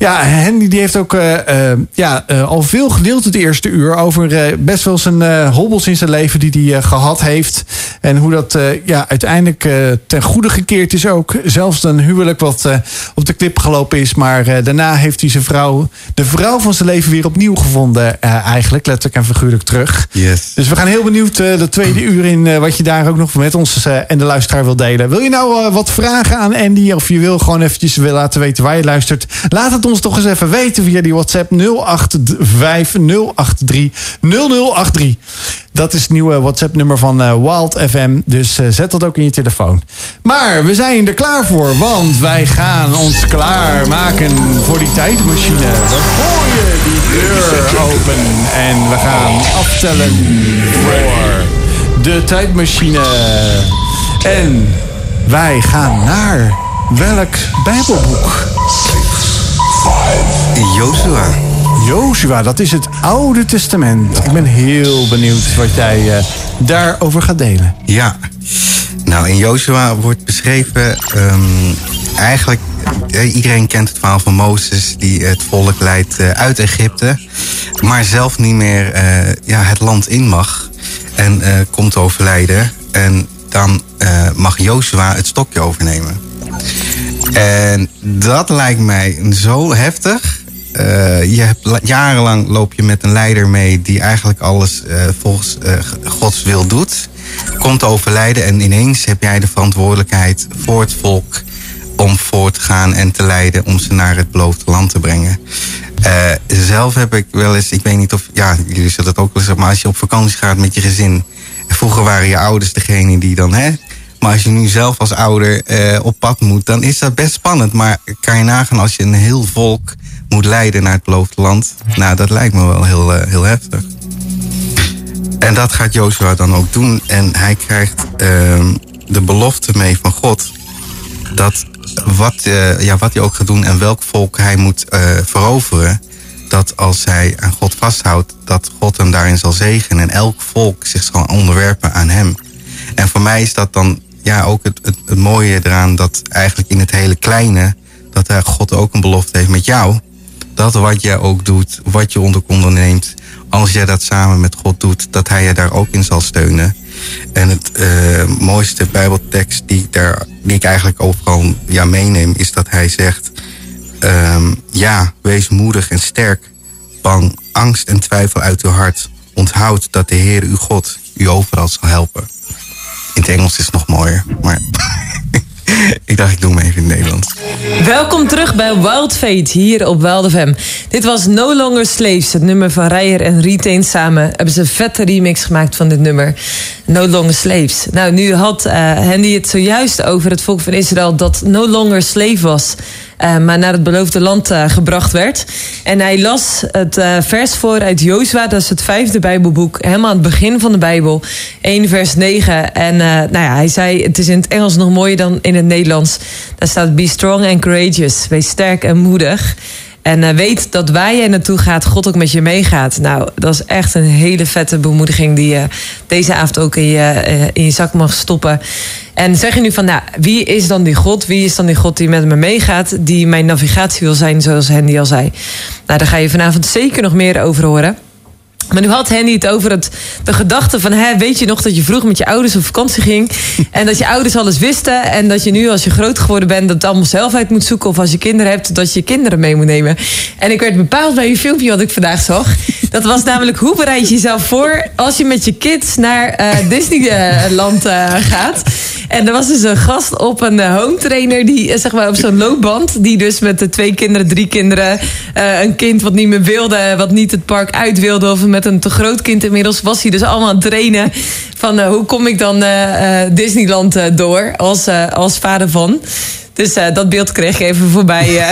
Ja, Henry die heeft ook uh, uh, ja, uh, al veel gedeeld het eerste uur over best wel zijn hobbels in zijn leven die hij gehad heeft. En hoe dat ja, uiteindelijk ten goede gekeerd is ook. Zelfs een huwelijk wat op de klip gelopen is. Maar daarna heeft hij zijn vrouw, de vrouw van zijn leven weer opnieuw gevonden. eigenlijk, letterlijk en figuurlijk terug. Yes. Dus we gaan heel benieuwd de tweede uur in wat je daar ook nog met ons en de luisteraar wil delen. Wil je nou wat vragen aan Andy? Of je wil gewoon eventjes laten weten waar je luistert? Laat het ons toch eens even weten via die WhatsApp 085 Dat is het nieuwe WhatsApp-nummer van uh, Wild FM. Dus uh, zet dat ook in je telefoon. Maar we zijn er klaar voor, want wij gaan ons klaarmaken voor die tijdmachine. We gooien die deur open en we gaan aftellen voor de tijdmachine. En wij gaan naar welk Bijbelboek? Joshua. Joshua, dat is het Oude Testament. Ik ben heel benieuwd wat jij uh, daarover gaat delen. Ja, nou in Joshua wordt beschreven um, eigenlijk... Iedereen kent het verhaal van Mozes die het volk leidt uh, uit Egypte. Maar zelf niet meer uh, ja, het land in mag. En komt overlijden. En dan mag Joshua het stokje overnemen. En dat lijkt mij zo heftig. Uh, je hebt jarenlang loop je met een leider mee die eigenlijk alles uh, volgens uh, Gods wil doet. Komt overlijden en ineens heb jij de verantwoordelijkheid voor het volk om voor te gaan en te leiden om ze naar het beloofde land te brengen. Zelf heb ik wel eens, ik weet niet of, ja, jullie zullen het ook wel eens, maar als je op vakantie gaat met je gezin. Vroeger waren je ouders degene die dan, hè. Maar als je nu zelf als ouder uh, op pad moet, dan is dat best spannend. Maar kan je nagaan als je een heel volk moet leiden naar het beloofde land? Nou, dat lijkt me wel heel, uh, heel heftig. En dat gaat Joshua dan ook doen. En hij krijgt uh, de belofte mee van God. Dat wat, uh, ja, wat hij ook gaat doen en welk volk hij moet veroveren. Dat als hij aan God vasthoudt, dat God hem daarin zal zegenen. En elk volk zich zal onderwerpen aan hem. En voor mij is dat dan ja, ook het, het, mooie eraan dat eigenlijk in het hele kleine. dat uh, God ook een belofte heeft met jou. Dat wat jij ook doet, wat je onder onderneemt. als jij dat samen met God doet, dat hij je daar ook in zal steunen. En het uh, mooiste Bijbeltekst die ik, daar, die ik eigenlijk overal ja, meeneem, is dat hij zegt: um, Ja, wees moedig en sterk. Bang angst en twijfel uit uw hart. Onthoud dat de Heer uw God u overal zal helpen. In het Engels is het nog mooier, maar ik dacht ik doe hem even in het Nederlands. Welkom terug bij Wild Fate hier op Wild FM. Dit was No Longer Slaves, het nummer van Rijer en Retain samen. Hebben ze een vette remix gemaakt van dit nummer. No Longer Slaves. Nou, nu had uh, het zojuist over het volk van Israël dat no longer slave was. Uh, maar naar het beloofde land uh, gebracht werd. En hij las het uh, vers voor uit Jozua, dat is het vijfde Bijbelboek, helemaal aan het begin van de Bijbel, 1 vers 9. En nou ja, hij zei: Het is in het Engels nog mooier dan in het Nederlands. Daar staat: Be strong and courageous. Wees sterk en moedig. En uh, weet dat waar jij naartoe gaat, God ook met je meegaat. Nou, dat is echt een hele vette bemoediging die je deze avond ook in je, uh, in je zak mag stoppen. En zeg je nu van, nou, wie is dan die God? Wie is dan die God die met me meegaat, die mijn navigatie wil zijn, zoals Hendy al zei? Nou, daar ga je vanavond zeker nog meer over horen. Maar nu had Henny het over het, de gedachte van... Hè, weet je nog dat je vroeg met je ouders op vakantie ging... en dat je ouders alles wisten... en dat je nu als je groot geworden bent... dat het allemaal zelf uit moet zoeken... of als je kinderen hebt, dat je je kinderen mee moet nemen. En ik werd bepaald bij een filmpje wat ik vandaag zag. Dat was namelijk hoe bereid je jezelf voor... als je met je kids naar uh, Disneyland uh, gaat... En er was dus een gast op een home trainer, die, zeg maar, op zo'n loopband. Die dus met de twee kinderen, drie kinderen. Uh, een kind wat niet meer wilde, wat niet het park uit wilde. Of met een te groot kind inmiddels. Was hij dus allemaal aan het trainen. Van uh, hoe kom ik dan uh, Disneyland door als, als vader van. Dus dat beeld kreeg ik even voorbij.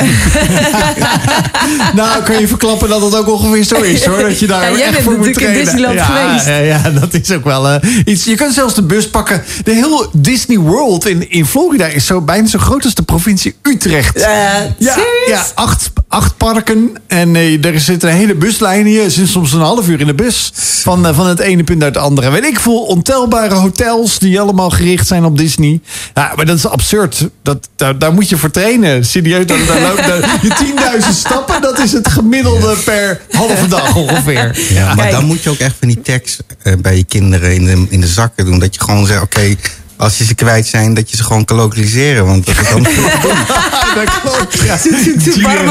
Nou, kun je verklappen dat het ook ongeveer zo is hoor. Dat je daar ja, jij echt bent voor moet natuurlijk in. Disneyland ja, geweest. Ja, ja, dat is ook wel iets. Je kunt zelfs de bus pakken. De hele Disney World in, in Florida is zo, bijna zo groot als de provincie Utrecht. ja, ja acht, acht parken. En er zit een hele buslijn hier. Je zit soms een half uur in de bus. Van, van het ene punt naar het andere. Weet ik veel, ontelbare hotels die allemaal gericht zijn op Disney. Ja, maar dat is absurd. Dat, daar, daar moet je voor trainen. Serieus, daar, daar loopt daar, je 10.000 stappen, dat is het gemiddelde per halve dag ongeveer. Ja, maar dan moet je ook echt van die tekst uh, bij je kinderen in de, in de zakken doen. Dat je gewoon zegt, oké, okay, als je ze kwijt zijn, dat je ze gewoon kan lokaliseren. Want dat is dan dat klopt. Ja. Bijna,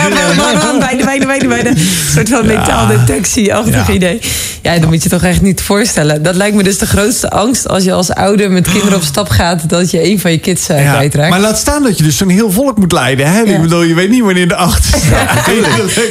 bijna, bijna, bijna. Een soort van metaal detectie-achtig Ja. idee. Ja, dat moet je toch echt niet voorstellen. Dat lijkt me dus de grootste angst als je als ouder met kinderen op stap gaat... dat je een van je kids uh, Ja, kwijtraakt. Maar laat staan dat je dus zo'n heel volk moet leiden. Hè? Ja. Ik bedoel, je weet niet wanneer de achter staat.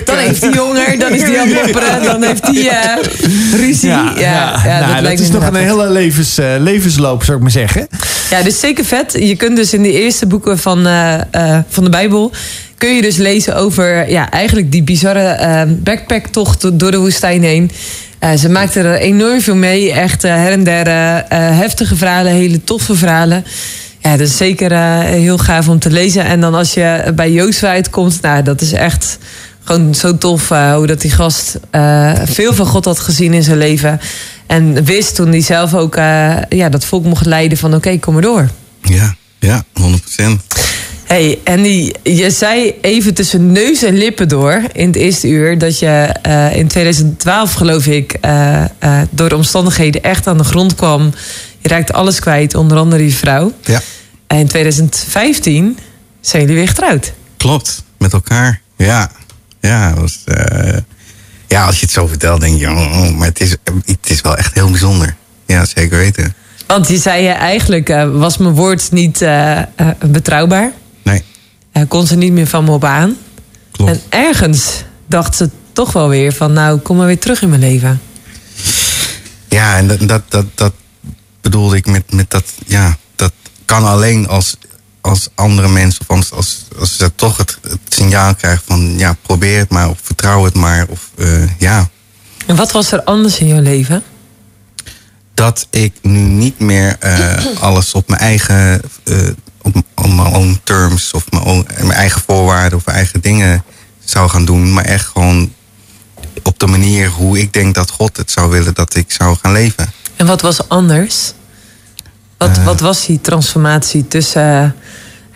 Dan heeft hij honger, dan is hij aan het mopperen, dan heeft hij uh, ruzie. Ja, ja, ja, nou, dat, lijkt is nog een hele levens, uh, levensloop, zou ik maar zeggen. Ja, dus zeker vet. Je kunt dus in de eerste boeken van, uh, uh, van de Bijbel... kun je dus lezen over ja, eigenlijk die bizarre uh, backpacktocht door de woestijn heen. Uh, ze maakten er enorm veel mee. Echt her en der heftige verhalen, hele toffe verhalen. Ja, dat is zeker heel gaaf om te lezen. En dan als je bij Jozua uitkomt, nou, dat is echt gewoon zo tof hoe dat die gast veel van God had gezien in zijn leven. En wist toen hij zelf ook uh, ja, dat volk mocht leiden van oké, okay, kom maar door. Ja, ja, 100%. Hey, en die, je zei even tussen neus en lippen door in het eerste uur dat je uh, in 2012, geloof ik, uh, uh, door de omstandigheden echt aan de grond kwam. Je raakte alles kwijt, onder andere je vrouw. Ja. En in 2015 zijn jullie weer getrouwd. Klopt, met elkaar. Ja, ja, was, ja als je het zo vertelt, denk je, oh, maar het is, het is wel echt heel bijzonder. Ja, zeker weten. Want je zei eigenlijk, was mijn woord niet betrouwbaar? Nee. eh, kon ze niet meer van me op aan. Klopt. En ergens dacht ze toch wel weer van... nou, kom maar weer terug in mijn leven. Ja, en dat, dat, dat, dat bedoelde ik met, met dat, ja, dat kan alleen als, als andere mensen, of als, als, als ze toch het, het signaal krijgen van, ja, probeer het maar, of vertrouw het maar, of eh, ja, En wat was er anders in jouw leven? dat ik nu niet meer eh, alles op mijn eigen, eh, op, op mijn own terms, of mijn, own, mijn eigen voorwaarden, of mijn eigen dingen zou gaan doen, maar echt gewoon op de manier hoe ik denk dat God het zou willen dat ik zou gaan leven. En wat was anders? Wat, Eh. wat was die transformatie tussen eh,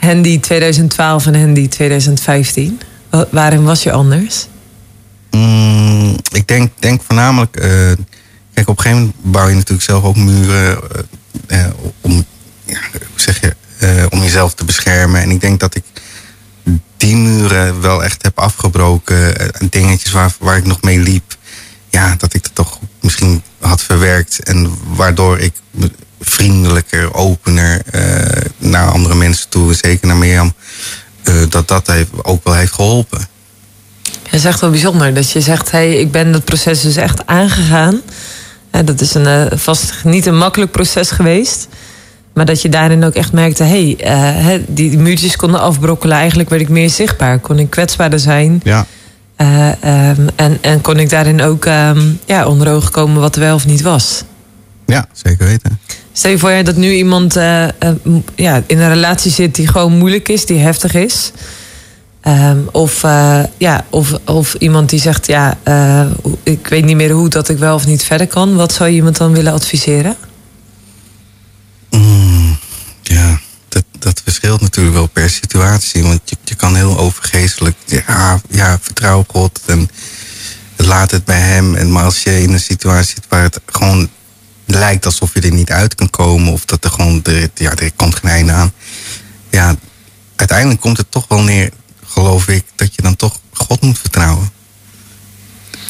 Handy 2012 en Handy 2015? Wa- waarin was je anders? Mm, ik denk, denk voornamelijk. eh, kijk, op een gegeven moment bouw je natuurlijk zelf ook muren. om, ja, hoe zeg je, om jezelf te beschermen. En ik denk dat ik die muren wel echt heb afgebroken. en dingetjes waar, waar ik nog mee liep. Ja, dat ik dat toch misschien had verwerkt. En waardoor ik vriendelijker, opener eh, naar andere mensen toe. Zeker naar Mirjam. eh, dat dat heeft, ook wel heeft geholpen. Het is echt wel bijzonder dat je zegt: hey, ik ben dat proces dus echt aangegaan. Dat is een, eh, vast niet een makkelijk proces geweest. Maar dat je daarin ook echt merkte: hey, eh, hè, die, muurtjes konden afbrokkelen. Eigenlijk werd ik meer zichtbaar. Kon ik kwetsbaarder zijn. Ja. Eh, ehm, en, en kon ik daarin ook ehm, ja, onder ogen komen wat er wel of niet was. Ja, zeker weten. Stel je voor dat nu iemand eh, eh, ja, in een relatie zit die gewoon moeilijk is, die heftig is. Ehm, of, eh, ja, of, of iemand die zegt, ja, ik weet niet meer hoe dat ik wel of niet verder kan. Wat zou je iemand dan willen adviseren? Mm, ja, dat, dat verschilt natuurlijk wel per situatie. Want je, je kan heel overgeestelijk, ja, ja, vertrouw God en laat het bij hem. En, maar als je in een situatie zit waar het gewoon lijkt alsof je er niet uit kan komen... of dat er gewoon, er, ja, er komt geen einde aan. Ja, uiteindelijk komt het toch wel neer, geloof ik... dat je dan toch God moet vertrouwen.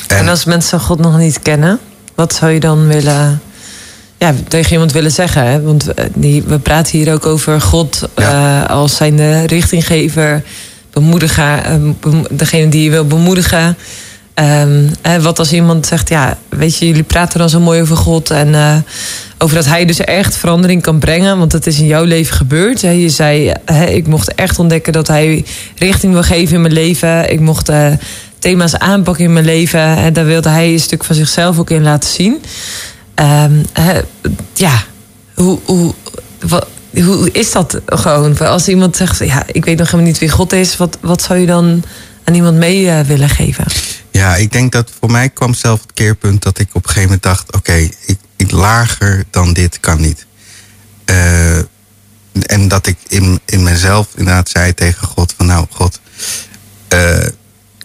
En, als mensen God nog niet kennen, wat zou je dan willen, ja, tegen iemand willen zeggen? Hè? Want eh, die, we praten hier ook over God Ja. eh, als zijn de richtinggever, bemoediger, eh, bem- degene die je wil bemoedigen. Ehm, hè, wat als iemand zegt, ja, weet je, jullie praten dan zo mooi over God en eh, over dat hij dus echt verandering kan brengen, want het is in jouw leven gebeurd. Hè? Je zei, hè, ik mocht echt ontdekken dat hij richting wil geven in mijn leven. Ik mocht eh, thema's aanpakken in mijn leven en daar wilde hij een stuk van zichzelf ook in laten zien. Ehm, hè, ja, hoe, hoe, hoe is dat gewoon? Als iemand zegt, ja, ik weet nog helemaal niet wie God is, wat, wat zou je dan aan iemand mee eh, willen geven? Ja, ik denk dat voor mij kwam zelf het keerpunt dat ik op een gegeven moment dacht: oké, ik, ik lager dan dit kan niet. Eh, en dat ik in, in mezelf inderdaad zei tegen God: van nou, God, eh,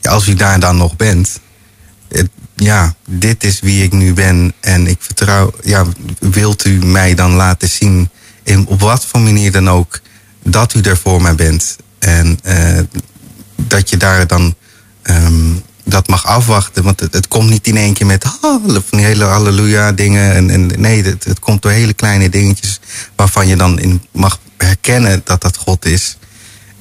als u daar dan nog bent, ja, dit is wie ik nu ben en ik vertrouw, ja, wilt u mij dan laten zien, in, op wat voor manier dan ook, dat u er voor mij bent. En eh, dat je daar dan ehm, dat mag afwachten. Want het, het komt niet in één keer met ah, van die hele halleluja dingen. En, en nee, het, het komt door hele kleine dingetjes waarvan je dan in mag herkennen dat dat God is.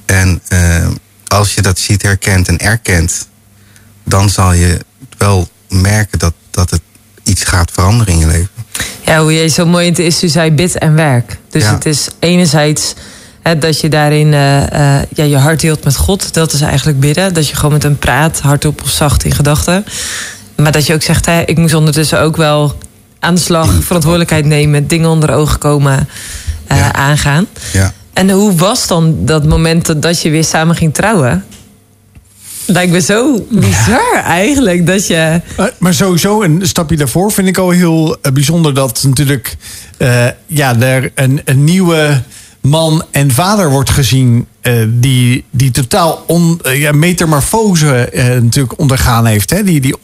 En eh, als je dat ziet, herkent en erkent, dan zal je wel merken dat, dat het iets gaat veranderen in je leven. Ja, hoe jij zo mooi in het is, u zei bid en werk. Dus Ja. het is enerzijds dat je daarin eh, eh, ja, je hart hield met God. Dat is eigenlijk bidden. Dat je gewoon met hem praat, hardop of zacht in gedachten. Maar dat je ook zegt, hè, ik moest ondertussen ook wel aan de slag, verantwoordelijkheid nemen, dingen onder ogen komen, eh, Ja. aangaan. Ja. En hoe was dan dat moment dat- je weer samen ging trouwen? Lijkt me zo bizar eigenlijk dat je. Maar- Maar sowieso een stapje daarvoor vind ik al heel bijzonder dat natuurlijk ja, er een, een nieuwe man en vader wordt gezien eh, die, die totaal on, eh, ja, metamorfose eh, natuurlijk ondergaan heeft. Hè? Die, die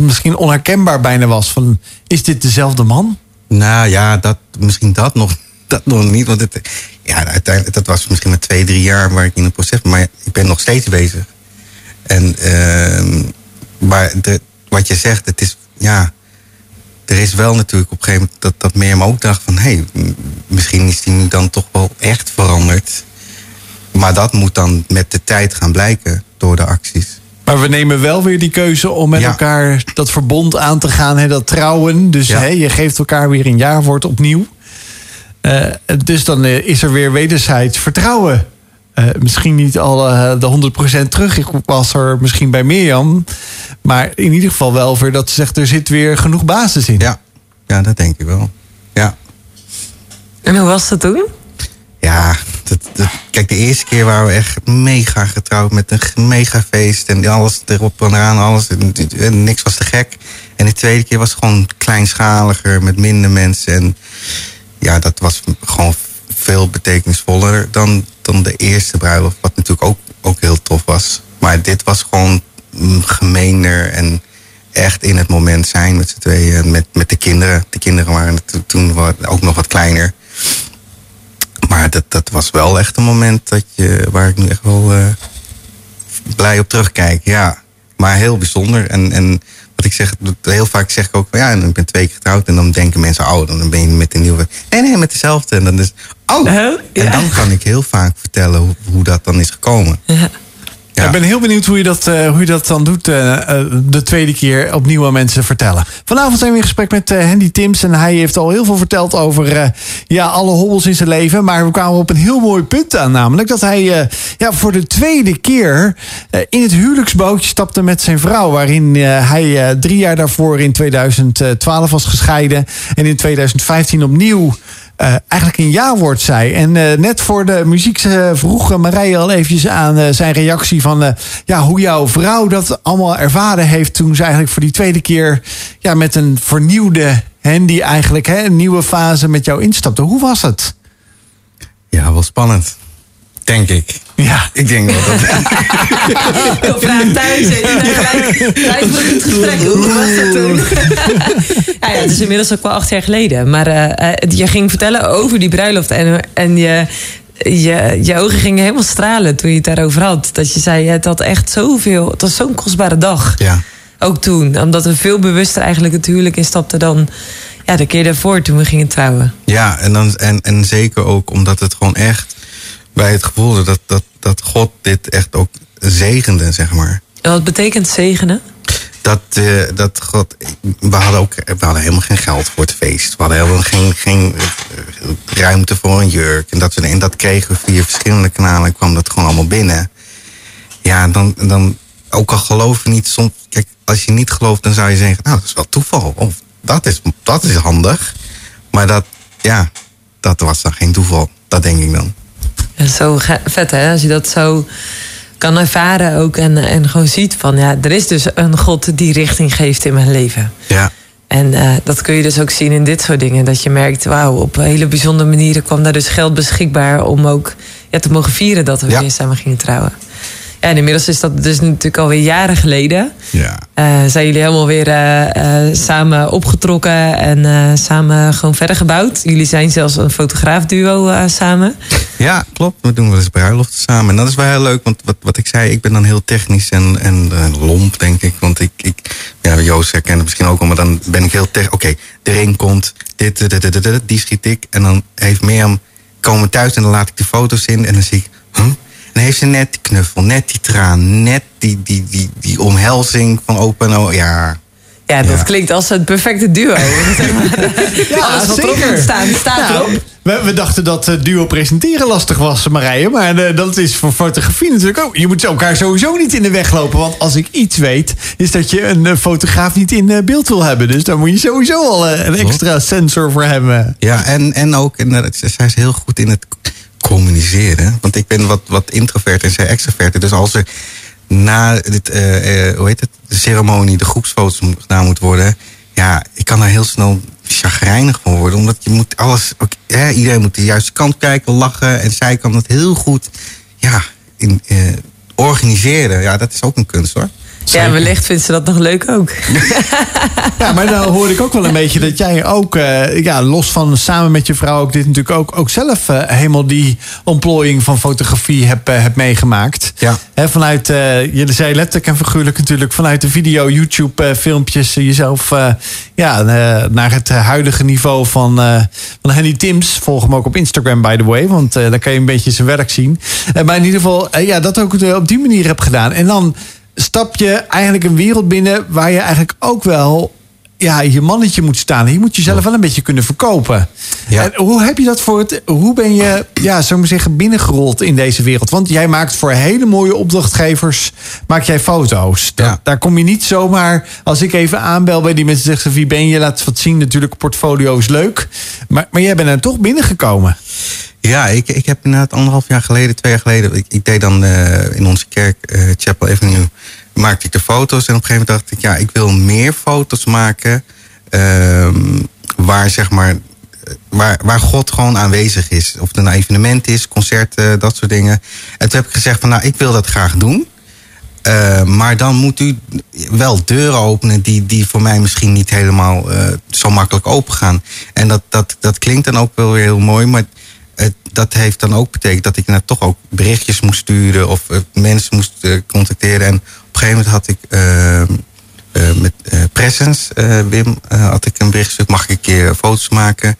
misschien onherkenbaar bijna was van is dit dezelfde man? Nou ja, dat, misschien dat nog, dat nog niet. Want het, ja, uiteindelijk, dat was misschien maar twee, drie jaar waar ik in een proces. Maar ik ben nog steeds bezig. En, ehm, maar de, wat je zegt, het is, ja, er is wel natuurlijk op een gegeven moment dat, dat Mirjam ook dacht van, hé, hey, misschien is die nu dan toch wel echt veranderd. Maar dat moet dan met de tijd gaan blijken door de acties. Maar we nemen wel weer die keuze om met Ja. elkaar dat verbond aan te gaan. Hè, dat trouwen. Dus Ja. hè, je geeft elkaar weer een jaarwoord opnieuw. Eh, dus dan eh, is er weer wederzijds vertrouwen. Eh, misschien niet al eh, de 100% terug. Ik was er misschien bij Mirjam. Maar in ieder geval wel weer dat ze zegt... er zit weer genoeg basis in. Ja, ja dat denk ik wel. Ja. En hoe was dat toen? Ja, dat, dat- kijk, de eerste keer waren we echt mega getrouwd met een mega feest en alles erop en eraan, alles. En, en niks was te gek. En de tweede keer was het gewoon kleinschaliger, met minder mensen. En ja, dat was gewoon veel betekenisvoller dan, dan de eerste bruiloft, wat natuurlijk ook, ook heel tof was. Maar dit was gewoon gemeener en echt in het moment zijn met z'n tweeën, met, met de kinderen. De kinderen waren to- toen ook nog wat kleiner. Maar dat, dat was wel echt een moment dat je, waar ik nu echt wel eh, blij op terugkijk. Ja, maar heel bijzonder. En, en wat ik zeg, heel vaak zeg ik ook van ja, en ik ben twee keer getrouwd. En dan denken mensen, oh, dan ben je met een nieuwe. Nee, nee, met dezelfde. En dan is, oh. Oh, En dan kan ik heel vaak vertellen hoe, hoe dat dan is gekomen. Ja. Ik ben heel benieuwd hoe je dat, eh, hoe je dat dan doet eh, eh, de tweede keer opnieuw aan mensen vertellen. Vanavond zijn we in gesprek met Handy Tims. En hij heeft al heel veel verteld over ja, alle hobbels in zijn leven. Maar we kwamen op een heel mooi punt aan. Namelijk dat hij ja, voor de tweede keer in het huwelijksbootje stapte met zijn vrouw. Waarin hij drie jaar daarvoor in 2012 was gescheiden. En in 2015 opnieuw eigenlijk een ja-woord zei. En eh, net voor de muziek eh, vroeg eh, Marije al eventjes aan eh, zijn reactie van eh, ja, hoe jouw vrouw dat allemaal ervaren heeft toen ze eigenlijk voor die tweede keer ja, met een vernieuwde handy eigenlijk hè, een nieuwe fase met jou instapte. Hoe was het? Ja, wel spannend. Denk ik. Ja, Ik denk wel dat. Ik vraag thuis gelijk voor het gesprek. Hoe was dat toen? ja, ja, het is inmiddels ook wel acht jaar geleden. Maar eh, eh, je ging vertellen over die bruiloft. En, en je, je, je ogen gingen helemaal stralen toen je het daarover had. Dat je zei, het had echt zoveel... Het was zo'n kostbare dag. ja. Ook toen. Omdat we veel bewuster eigenlijk het huwelijk instapten dan... Ja, de keer daarvoor toen we gingen trouwen. Ja, en, dan, en, en zeker ook omdat het gewoon echt bij het gevoel dat, dat, dat God dit echt ook zegende, zeg maar. En wat betekent zegenen? Dat, eh, dat God. We hadden ook we hadden helemaal geen geld voor het feest. We hadden helemaal geen, geen eh, ruimte voor een jurk. En dat, dingen. en dat kregen we via verschillende kanalen. kwam dat gewoon allemaal binnen. Ja, dan, dan ook al geloof je niet. Soms, kijk, als je niet gelooft, dan zou je zeggen: Nou, dat is wel toeval. Of dat is, dat is handig. Maar dat, ja, dat was dan geen toeval. Dat denk ik dan. Ja, zo vet hè, als je dat zo kan ervaren ook en, en gewoon ziet van ja, er is dus een God die richting geeft in mijn leven. Ja, En eh, dat kun je dus ook zien in dit soort dingen. Dat je merkt, wauw, op hele bijzondere manieren kwam daar dus geld beschikbaar om ook ja, te mogen vieren dat we Ja. weer samen gingen trouwen. En inmiddels is dat dus natuurlijk alweer jaren geleden. ja. Eh, zijn jullie helemaal weer eh, eh, samen opgetrokken en samen gewoon verder gebouwd. Jullie zijn zelfs een fotograafduo samen. Ja, klopt. We doen wel eens bruiloften samen. En dat is wel heel leuk, want wat, wat ik zei, ik ben dan heel technisch en, en lomp, denk ik. Want ik, ik ja, Joost herkent het misschien ook al, maar dan ben ik heel technisch. Oké, de ring komt, dit, dit, dit, dit, dit, die schiet ik. En dan heeft Mirjam, komen thuis en dan laat ik de foto's in. En dan zie ik, huh? En dan heeft ze net die knuffel, net die traan, net die, die, die, die omhelzing van open. Oh, ja, Ja, dat Ja. klinkt als het perfecte duo. zeg maar. Alles wat erop moet staan, staat Nou, erop. we, we dachten dat eh, duo presenteren lastig was, Marije. Maar eh, dat is voor fotografie natuurlijk ook. Je moet elkaar sowieso niet in de weg lopen. Want als ik iets weet, is dat je een eh, fotograaf niet in beeld wil hebben. Dus daar moet je sowieso al een extra sensor voor hebben. Ja, en, en ook, en dat- zij is heel goed in het communiceren. Want ik ben wat, wat introvert en zij extrovert. Dus als er na dit, eh, eh, hoe heet het, de ceremonie, de groepsfoto's gedaan moet worden. Ja, ik kan daar heel snel chagrijnig van worden. Omdat je moet alles, ook, iedereen moet de juiste kant kijken, lachen. En zij kan dat heel goed, ja, in, eh, organiseren. Ja, dat is ook een kunst hoor. Ja, wellicht vindt ze dat nog leuk ook. Ja, maar dan hoor ik ook wel een beetje dat jij ook, eh, ja, los van samen met je vrouw ook dit natuurlijk ook, ook zelf eh, helemaal die ontplooiing van fotografie hebt, eh, hebt meegemaakt. Ja. Hè, vanuit, eh, je zei letterlijk en figuurlijk natuurlijk, vanuit de video, YouTube eh, filmpjes jezelf eh, ja, eh, naar het huidige niveau van, eh van Henny Tims. Volg hem ook op Instagram, by the way, want eh dan kan je een beetje zijn werk zien. Maar in ieder geval, ja, dat ook op die manier hebt gedaan. En dan stap je eigenlijk een wereld binnen waar je eigenlijk ook wel ja, je mannetje moet staan. Je moet jezelf wel een beetje kunnen verkopen. Ja. En hoe heb je dat voor het. Hoe ben je, ja, ik maar zeggen, binnengerold in deze wereld? Want jij maakt voor hele mooie opdrachtgevers. Maak jij foto's. Ja. Daar kom je niet zomaar. Als ik even aanbel bij die mensen zeggen: wie ben je? Laat wat zien. Natuurlijk, portfolio is leuk. Maar, maar jij bent er toch binnengekomen. Ja, ik, ik heb inderdaad anderhalf jaar geleden, twee jaar geleden... Ik, ik deed dan eh, in onze kerk, eh, Chapel Avenue, maakte ik de foto's. En op een gegeven moment dacht ik, ja, ik wil meer foto's maken... ehm, waar, zeg maar, eh, waar, waar God gewoon aanwezig is. Of het een evenement is, concerten, dat soort dingen. En toen heb ik gezegd van, nou, ik wil dat graag doen... Uh, maar dan moet u wel deuren openen die, die voor mij misschien niet helemaal uh, zo makkelijk open gaan. En dat, dat, dat klinkt dan ook wel weer heel mooi, maar dat heeft dan ook betekend dat ik nou toch ook berichtjes moest sturen of mensen moest contacteren. En een gegeven moment had ik met Presence, Wim, had ik een bericht gestuurd, mag ik een keer foto's maken?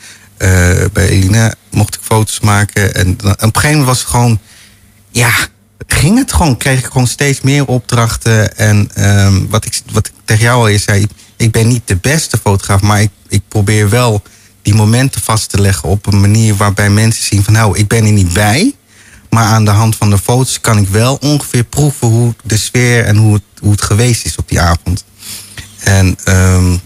bij Elina mocht ik foto's maken. En op een gegeven moment was het gewoon, ja, ging het gewoon, kreeg ik gewoon steeds meer opdrachten. En um, wat, ik, wat ik tegen jou al eens zei, ik ben niet de beste fotograaf, maar ik, ik probeer wel die momenten vast te leggen op een manier waarbij mensen zien van nou, ik ben er niet bij. Maar aan de hand van de foto's kan ik wel ongeveer proeven hoe de sfeer en hoe het, hoe het geweest is op die avond. En um,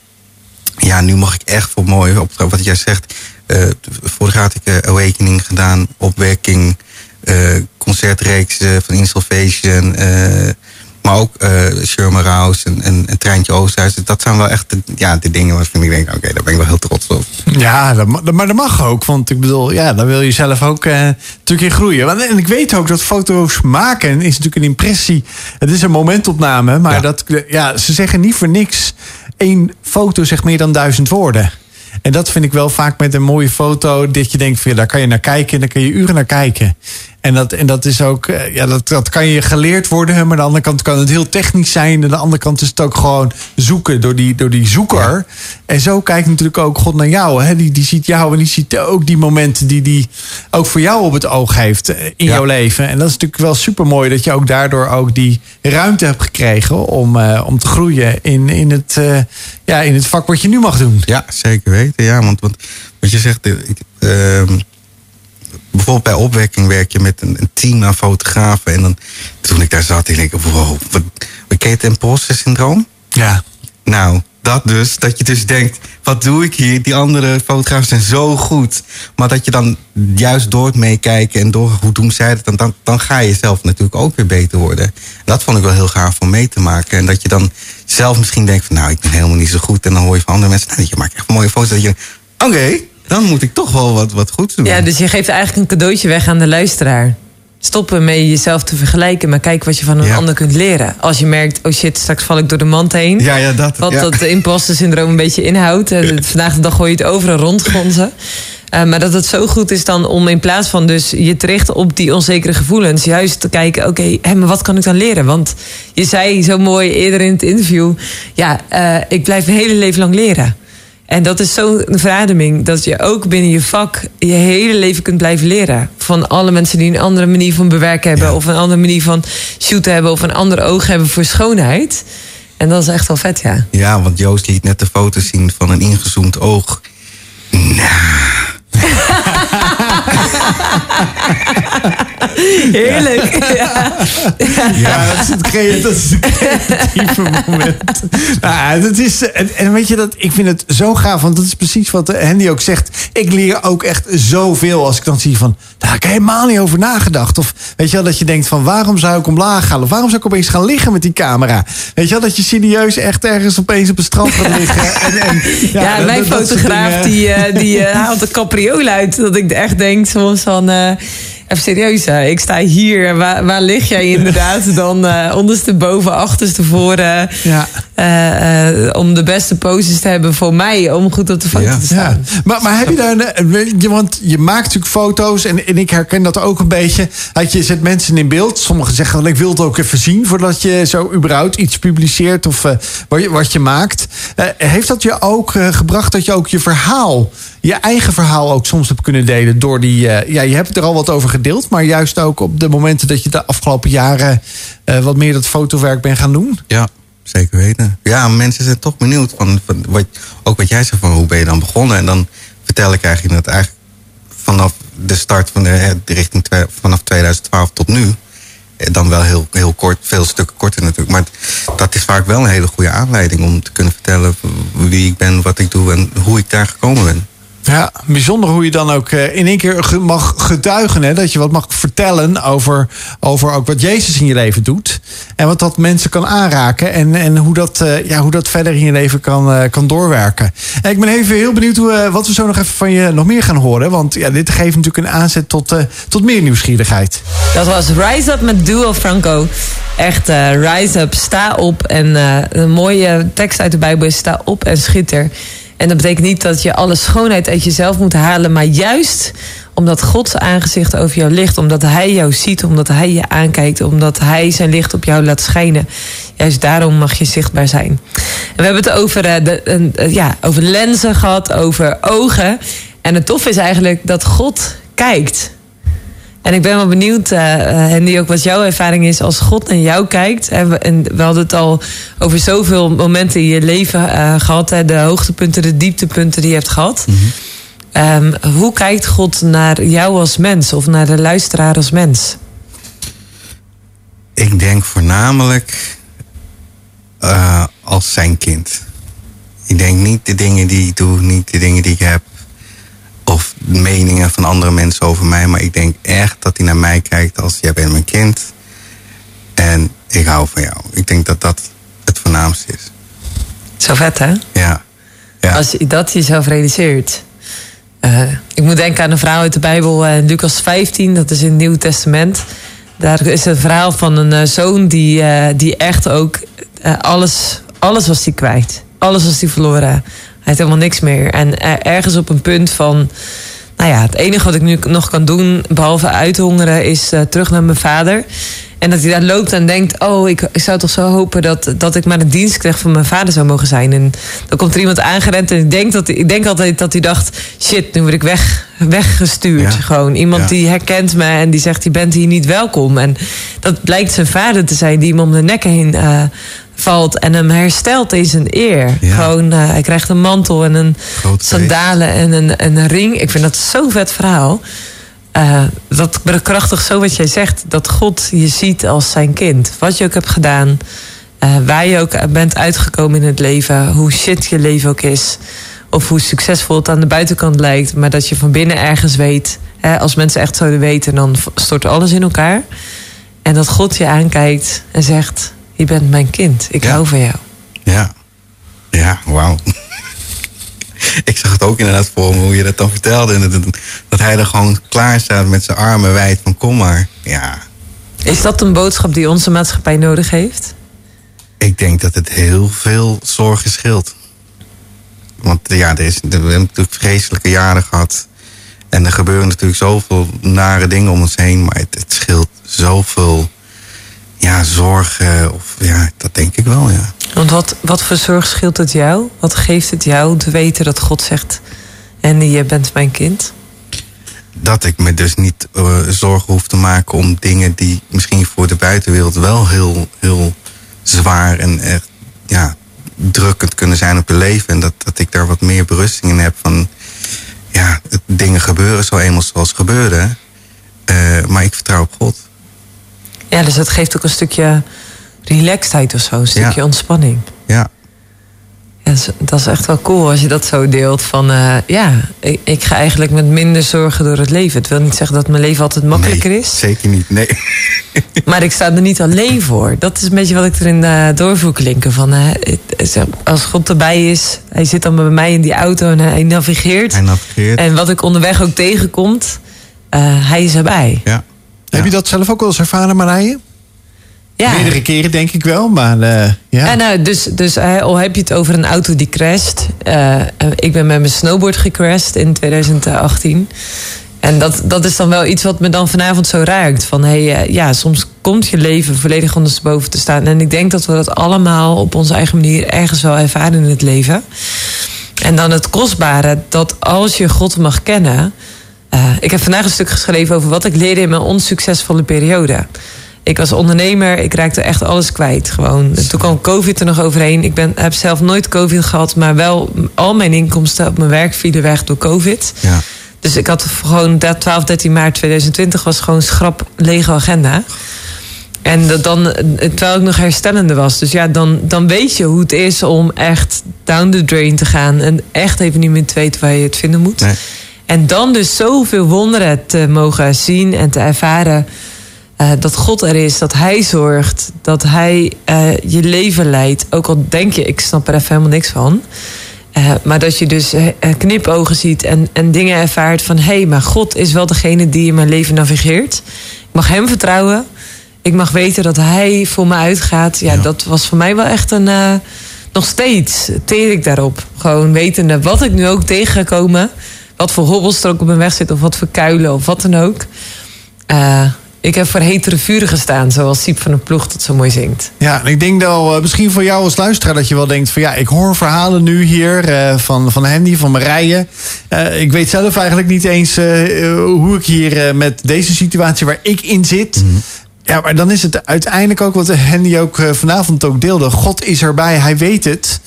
ja, nu mag ik echt voor mooie opdrachten, wat jij zegt. Uh, vorig had ik uh, Awakening gedaan, opwekking. Uh, concertreeksen van Insalvation. Maar ook uh, Sherma Rouse en, en, en Treintje Oosterhuis. Dat zijn wel echt de, ja, de dingen waarvan ik denk, oké, okay, daar ben ik wel heel trots op. Ja, dat, maar dat mag ook. Want ik bedoel, ja, daar wil je zelf ook uh, natuurlijk in groeien. En ik weet ook dat foto's maken is natuurlijk een impressie. Het is een momentopname, maar ja. Dat, ja, ze zeggen niet voor niks. één foto zegt meer dan duizend woorden. En dat vind ik wel vaak met een mooie foto. Dat je denkt, van, ja, daar kan je naar kijken en daar kun je uren naar kijken. En dat, en dat is ook, ja, dat, dat kan je geleerd worden. Maar aan de andere kant kan het heel technisch zijn. En aan de andere kant is het ook gewoon zoeken door die, door die zoeker. Ja. En zo kijkt natuurlijk ook God naar jou. Hè? Die, die ziet jou en die ziet ook die momenten die die ook voor jou op het oog heeft in ja. jouw leven. En dat is natuurlijk wel super mooi dat je ook daardoor ook die ruimte hebt gekregen om, uh, om te groeien in, in, het, uh, ja, in het vak wat je nu mag doen. Ja, zeker weten. Ja, want, want wat je zegt, ik, uh, bijvoorbeeld bij opwekking werk je met een, een, team aan fotografen. En dan, toen ik daar zat, ik denk ik, wow, wat, ken je het imposter syndroom? Ja. Nou, dat dus. Dat je dus denkt, wat doe ik hier? Die andere fotografen zijn zo goed. Maar dat je dan juist door het meekijken en door hoe doen zij het, dan, dan, dan ga je zelf natuurlijk ook weer beter worden. Dat vond ik wel heel gaaf om mee te maken. En dat je dan zelf misschien denkt van, nou, ik ben helemaal niet zo goed. En dan hoor je van andere mensen, nou, je maakt echt mooie foto's. Dat je, oké, okay, dan moet ik toch wel wat, wat goed doen. Ja, dus je geeft eigenlijk een cadeautje weg aan de luisteraar. Stoppen met jezelf te vergelijken, maar kijk wat je van een ja. ander kunt leren. Als je merkt, oh shit, straks val ik door de mand heen. Ja, ja, dat. Wat ja. dat imposter syndroom een beetje inhoudt. Vandaag de dag gooi je het overal rondgonzen. Uh, maar dat het zo goed is dan om in plaats van dus je te richten op die onzekere gevoelens, juist te kijken, oké, okay, maar wat kan ik dan leren? Want je zei zo mooi eerder in het interview, ja, uh, ik blijf mijn hele leven lang leren. En dat is zo'n verademing dat je ook binnen je vak je hele leven kunt blijven leren. Van alle mensen die een andere manier van bewerken hebben, ja. of een andere manier van shooten hebben, of een ander oog hebben voor schoonheid. En dat is echt wel vet, ja. Ja, want Joost liet net de foto zien van een ingezoomd oog. Nou. Heerlijk. Ja, ja. dat, is het creatieve, dat is het creatieve moment. Nou, dat is, en, weet je, dat, ik vind het zo gaaf, want dat is precies wat Handy ook zegt. Ik leer ook echt zoveel als ik dan zie van, daar heb ik helemaal niet over nagedacht. Of weet je wel, dat je denkt van, waarom zou ik omlaag gaan? Of waarom zou ik opeens gaan liggen met die camera? Weet je wel, dat je serieus echt ergens opeens op een strand gaat liggen. En, en, ja, ja, mijn dat, fotograaf die, uh, die uh, haalt de capriool uit. Dat ik echt denk soms van... Uh, even serieus, hè? ik sta hier. Waar, waar lig jij inderdaad dan uh, ondersteboven, achterstevoren? Ja. Uh, uh, om de beste poses te hebben voor mij, om goed op de foto ja. te staan. Ja. Maar, maar heb je daar... een- Want je maakt natuurlijk foto's en, en ik herken dat ook een beetje. Dat je zet mensen in beeld. Sommigen zeggen ik wil het ook even zien... voordat je zo überhaupt iets publiceert of eh, wat, je, wat je maakt. Eh, heeft dat je ook eh, gebracht dat je ook je verhaal... je eigen verhaal ook soms hebt kunnen delen door die... eh, ja, je hebt er al wat over gedeeld... maar juist ook op de momenten dat je de afgelopen jaren... eh, wat meer dat fotowerk bent gaan doen? Ja, zeker weten. Ja, mensen zijn toch benieuwd van, wat, ook wat jij zegt van hoe ben je dan begonnen. En dan vertel ik eigenlijk dat eigenlijk vanaf de start van de, hè, de richting vanaf 2012 tot nu. eh, Dan wel heel, heel kort, veel stukken korter natuurlijk. Maar dat is vaak wel een hele goede aanleiding om te kunnen vertellen wie ik ben, wat ik doe en hoe ik daar gekomen ben. Ja, bijzonder hoe je dan ook eh, in één keer mag getuigen. Hè? Dat je wat mag vertellen over, over ook wat Jezus in je leven doet. En wat dat mensen kan aanraken. En, en hoe, dat, eh, ja, hoe dat verder in je leven kan, eh, kan doorwerken. En ik ben even heel benieuwd hoe, wat we zo nog even van je nog meer gaan horen. Want ja, dit geeft natuurlijk een aanzet tot, tot meer nieuwsgierigheid. Dat was Rise Up met Duo Franco. Echt, Rise Up, sta op. En een mooie tekst uit de Bijbel is sta op en schitter. En dat betekent niet dat je alle schoonheid uit jezelf moet halen. Maar juist omdat Gods aangezicht over jou ligt. Omdat hij jou ziet, omdat hij je aankijkt. Omdat hij zijn licht op jou laat schijnen. Juist daarom mag je zichtbaar zijn. En we hebben het over, eh, de, eh, ja, over lenzen gehad, over ogen. En het tof is eigenlijk dat God kijkt. En ik ben wel benieuwd, eh, Hendy, ook wat jouw ervaring is als God naar jou kijkt. En we, en we hadden het al over zoveel momenten in je leven eh, gehad. Hè, de hoogtepunten, de dieptepunten die je hebt gehad. Ehm, hoe kijkt God naar jou als mens of naar de luisteraar als mens? Ik denk voornamelijk als zijn kind. Ik denk niet de dingen die ik doe, niet de dingen die ik heb. Of meningen van andere mensen over mij. Maar ik denk echt dat hij naar mij kijkt als jij bent mijn kind. En ik hou van jou. Ik denk dat dat het voornaamste is. Zo vet, hè? Ja. ja. Als je dat jezelf realiseert. Eh, ik moet denken aan een verhaal uit de Bijbel, eh, Lucas 15, dat is in het Nieuwe Testament. Daar is een verhaal van een eh, zoon die, die echt ook alles, alles was hij kwijt. Alles was hij verloren. Hij had helemaal niks meer. En eh, ergens op een punt van, nou ja, het enige wat ik nu nog kan doen, behalve uithongeren, is eh, terug naar mijn vader. En dat hij daar loopt en denkt: Oh, ik, ik zou toch zo hopen dat, dat ik maar een dienst krijg van mijn vader zou mogen zijn. En dan komt er iemand aangerend. En ik denk, dat, ik denk altijd dat hij dacht: Shit, nu word ik weg, weggestuurd. Ja. Gewoon iemand Ja. die herkent me en die zegt: Je bent hier niet welkom. En dat blijkt zijn vader te zijn die hem om de nek heen eh, valt. En hem herstelt in zijn eer. Ja. Gewoon, eh, hij krijgt een mantel en een Groot sandalen en een, en een ring. Ik vind dat zo'n vet verhaal. Eh, dat bekrachtigt zo wat jij zegt. Dat God je ziet als zijn kind. Wat je ook hebt gedaan. eh, waar je ook bent uitgekomen in het leven. Hoe shit je leven ook is. Of hoe succesvol het aan de buitenkant lijkt. Maar dat je van binnen ergens weet. Hè, als mensen echt zouden weten, dan stort alles in elkaar. En dat God je aankijkt en zegt: Je bent mijn kind. Ik Ja. hou van jou. Ja. Ja, wauw. ik zag het ook inderdaad voor me, hoe je dat dan vertelde. En dat, hij er gewoon klaar staat met zijn armen wijd van kom maar. Ja, Is dat een boodschap die onze maatschappij nodig heeft? ik denk dat het heel veel zorgen scheelt. Want ja, er is, we hebben natuurlijk vreselijke jaren gehad. En er gebeuren natuurlijk zoveel nare dingen om ons heen. Maar het, het scheelt zoveel ja, zorgen. Of, ja, dat denk ik wel, ja. Want wat, wat voor zorg scheelt het jou? Wat geeft het jou te weten dat God zegt... en je bent mijn kind? dat ik me dus niet eh, zorgen hoef te maken om dingen die misschien voor de buitenwereld wel heel, heel zwaar en echt ja, drukkend kunnen zijn op je leven. En dat, dat ik daar wat meer berusting in heb van ja, het- dingen gebeuren zo eenmaal zoals gebeurde. Eh, maar ik vertrouw op God. Ja, dus dat geeft ook een stukje relaxedheid of zo. Een stukje Ja. ontspanning. Ja, Ja, dat is- echt wel cool als je dat zo deelt. Van eh, ja, ik, ik ga eigenlijk met minder zorgen door het leven. Het wil niet zeggen dat mijn leven altijd makkelijker nee, is. Zeker niet, nee. Maar ik sta er niet alleen voor. Dat is een beetje wat ik erin eh door klinken. Van, eh, als God erbij is, hij zit dan bij mij in die auto en hij navigeert. Hij navigeert. En wat ik onderweg ook tegenkomt, hij is erbij. Ja. Heb je dat zelf ook wel eens ervaren, Marije? Ja. Meerdere keren denk ik wel, maar eh, ja. Ja, nou, dus, dus eh, al heb je het over een auto die crasht. Ik ben met mijn snowboard gecrashed in 2018. En dat, dat is dan wel iets wat me dan vanavond zo raakt. Van hey, ja, soms komt je leven volledig ondersteboven te staan. En ik denk dat we dat allemaal op onze eigen manier ergens wel ervaren in het leven. En dan het kostbare dat als je God mag kennen. Eh, ik heb vandaag een stuk geschreven over wat ik leerde in mijn onsuccesvolle periode. Ik was ondernemer, ik raakte echt alles kwijt. Gewoon. Toen kwam COVID er nog overheen. Ik ben, heb zelf nooit COVID gehad, maar wel al mijn inkomsten op mijn werk vielen weg door COVID. Ja. Dus ik had gewoon dat 12, 13 maart 2020 was gewoon schrap lege agenda. En dat dan, eh, terwijl ik nog herstellende was. Dus ja, dan, dan weet je hoe het is om echt down the drain te gaan. En echt even niet meer te weten waar je het vinden moet. Nee. En dan dus zoveel wonderen te mogen zien en te ervaren. eh, dat God er is, dat Hij zorgt, dat Hij eh, je leven leidt. Ook al denk je, ik snap er even helemaal niks van. Eh, maar dat je dus knipogen ziet en, en dingen ervaart van... hé, hey, maar God is wel degene die in mijn leven navigeert. Ik mag Hem vertrouwen. Ik mag weten dat Hij voor me uitgaat. Ja, Ja. dat was voor mij wel echt een... nog steeds teer ik daarop. Gewoon wetende wat ik nu ook tegen ga komen. Wat voor hobbels er ook op mijn weg zitten. Of wat voor kuilen of wat dan ook. Eh, ik heb voor hetere vuren gestaan. Zoals Siep van de Ploeg dat zo mooi zingt. Ja, en ik denk dat uh, misschien voor jou als luisteraar dat je wel denkt van ja, ik hoor verhalen nu hier uh, van, van Henny, van Marije. Uh, ik weet zelf eigenlijk niet eens uh, hoe ik hier met deze situatie waar ik in zit. Mm. Ja, maar dan is het uiteindelijk ook wat Henny ook uh, vanavond ook deelde. God is erbij, hij weet het.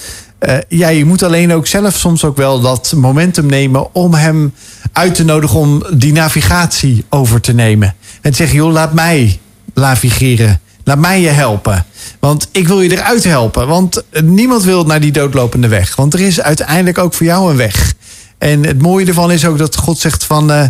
Uh, ja, je moet alleen ook zelf soms ook wel dat momentum nemen om hem uit te nodigen om die navigatie over te nemen. En te zeggen, joh, laat mij navigeren. Laat mij je helpen. Want ik wil je eruit helpen. Want niemand wil naar die doodlopende weg. Want er is uiteindelijk ook voor jou een weg. En het mooie ervan is ook dat God zegt van... Uh,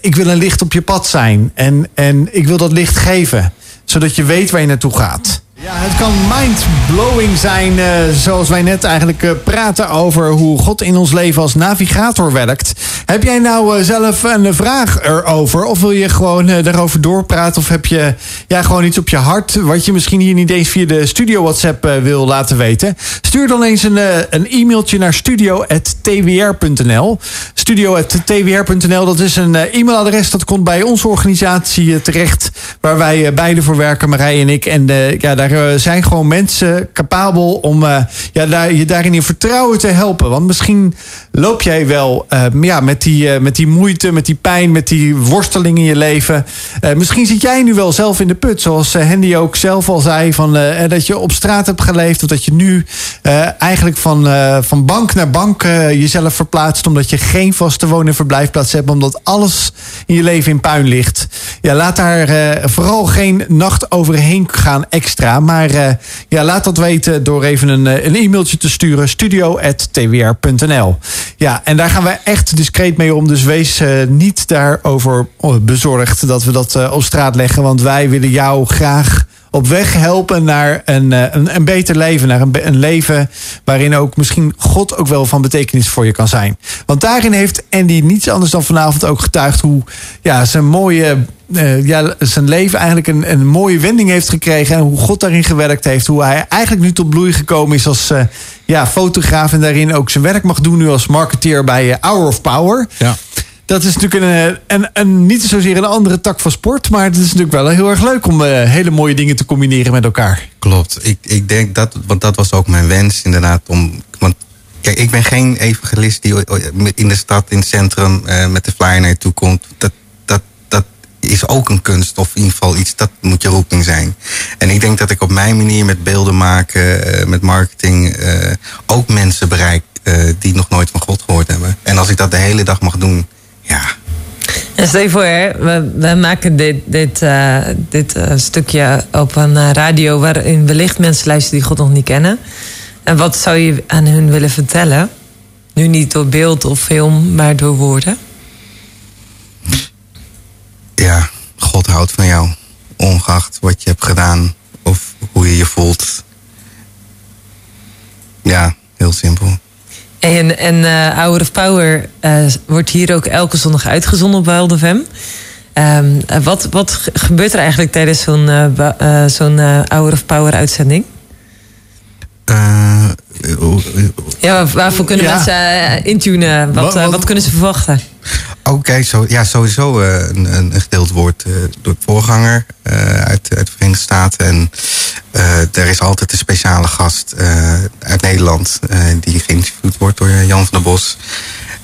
ik wil een licht op je pad zijn. En, en ik wil dat licht geven. Zodat je weet waar je naartoe gaat. Ja, het kan mindblowing zijn, uh, zoals wij net eigenlijk uh, praten over hoe God in ons leven als navigator werkt. Heb jij nou uh, zelf een vraag erover? Of wil je gewoon daarover doorpraten? Of heb je ja, gewoon iets op je hart wat je misschien hier niet eens via de studio WhatsApp wil laten weten? Stuur dan eens een, een e-mailtje naar studio.twr.nl. Studio.twr.nl, dat is een e-mailadres dat komt bij onze organisatie terecht. Waar wij beide voor werken, Marij en ik. En ja, daar er zijn gewoon mensen capabel om uh, ja, daar, je daarin in vertrouwen te helpen. Want misschien loop jij wel uh, ja, met, die, uh, met die moeite, met die pijn, met die worsteling in je leven. misschien zit jij nu wel zelf in de put. Zoals Hendy ook zelf al zei. Van, dat je op straat hebt geleefd. Of dat je nu eigenlijk van, van bank naar bank jezelf verplaatst. Omdat je geen vaste woon- en verblijfplaats hebt. Omdat alles in je leven in puin ligt. Ja, laat daar vooral geen nacht overheen gaan extra. Maar uh, ja, laat dat weten door even een, een e-mailtje te sturen. studio.twr.nl Ja, en daar gaan we echt discreet mee om. Dus wees uh, niet daarover bezorgd dat we dat op straat leggen. Want wij willen jou graag op weg helpen naar een, een, een beter leven. Naar een, een, leven waarin ook misschien God ook wel van betekenis voor je kan zijn. Want daarin heeft Andy niets anders dan vanavond ook getuigd hoe ja, zijn mooie uh, ja, zijn leven eigenlijk een, een mooie wending heeft gekregen. En hoe God daarin gewerkt heeft. Hoe hij eigenlijk nu tot bloei gekomen is als uh, ja, fotograaf. En daarin ook zijn werk mag doen nu als marketeer bij Hour of Power. Ja. Dat is natuurlijk een, een, een, niet zozeer een andere tak van sport. Maar het is natuurlijk wel heel erg leuk om hele mooie dingen te combineren met elkaar. Klopt. Ik, ik denk dat, want dat was ook mijn wens inderdaad. Om, want Kijk, ik ben geen evangelist die in de stad, in het centrum, met de flyer naar je toe komt. Dat, is ook een kunst, of in ieder geval iets, dat moet je roeping zijn. En ik denk dat ik op mijn manier met beelden maken, met marketing, ook mensen bereik die nog nooit van God gehoord hebben. En als ik dat de hele dag mag doen, ja. En stel je voor, hè, we, we maken dit, dit, dit stukje op een radio waarin wellicht mensen luisteren die God nog niet kennen. En wat zou je aan hun willen vertellen? Nu niet door beeld of film, maar door woorden ja, God houdt van jou. Ongeacht wat je hebt gedaan of hoe je je voelt. Ja, heel simpel. En, en uh, Hour of Power uh, wordt hier ook elke zondag uitgezonden op Wild FM. Ehm, eh, wat, wat ge- gebeurt er eigenlijk tijdens zo'n eh, eh, zo'n eh, Hour of Power uitzending? Eh, hoe- Ja, waar- waarvoor kunnen Ja. mensen eh, intunen? Wat, Wat- eh, wat- kunnen ze verwachten? Oké, zo, ja, sowieso eh, een, een, gedeeld woord eh, door de voorganger eh, uit, uit de Verenigde Staten. En eh, er is altijd een speciale gast eh, uit Nederland eh, die geïnterviewd wordt door Jan van der Bos.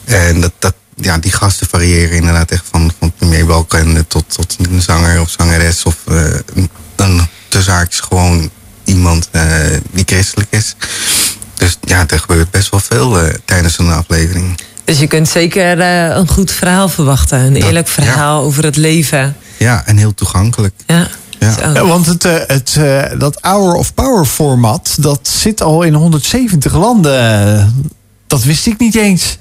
En dat, dat, ja, die gasten variëren inderdaad echt van, van premier Balkenende tot, tot een zanger of zangeres of eh, een, een tussenhaakjes gewoon iemand eh, die christelijk is. Dus ja, er gebeurt best wel veel eh, tijdens een aflevering. Dus je kunt zeker eh, een goed verhaal verwachten. Een Dat- eerlijk verhaal over het leven. Ja, en heel toegankelijk. Ja. Ja. Want het, eh, het, eh, dat Hour of Power format, dat zit al in 170 landen. Dat wist ik niet eens.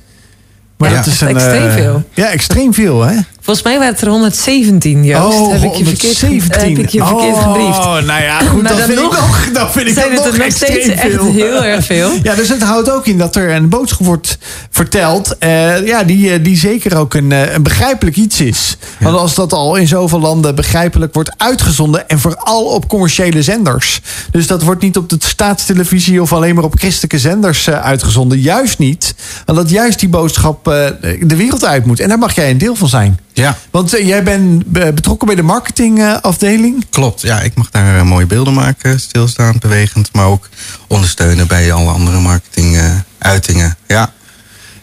Maar Ja, dat is echt een, extreem veel. Ja, extreem veel, hè? Volgens mij waren het er 117, Joost. oh, heb ik je verkeerd, ge- 117. heb ik je verkeerd oh, gebriefd. nou ja, goed, Maar dan, dan vind nog ik nog, dan vind ik Zijn dat het er nog nog steeds echt veel. heel erg veel? Ja, dus het houdt ook in dat er een boodschap wordt verteld. eh, ja, die, eh, die zeker ook een, eh, een begrijpelijk iets is. Want als dat al in zoveel landen begrijpelijk wordt uitgezonden. en vooral op commerciële zenders. Dus dat wordt niet op de staatstelevisie of alleen maar op christelijke zenders uitgezonden. Juist niet. Want dat juist die boodschap eh, de wereld uit moet. En daar mag jij een deel van zijn. Ja, Want eh, jij bent eh, betrokken bij de marketingafdeling. klopt. Ja, ik mag daar eh, mooie beelden maken, stilstaand, bewegend, maar ook ondersteunen bij alle andere marketinguitingen. ja,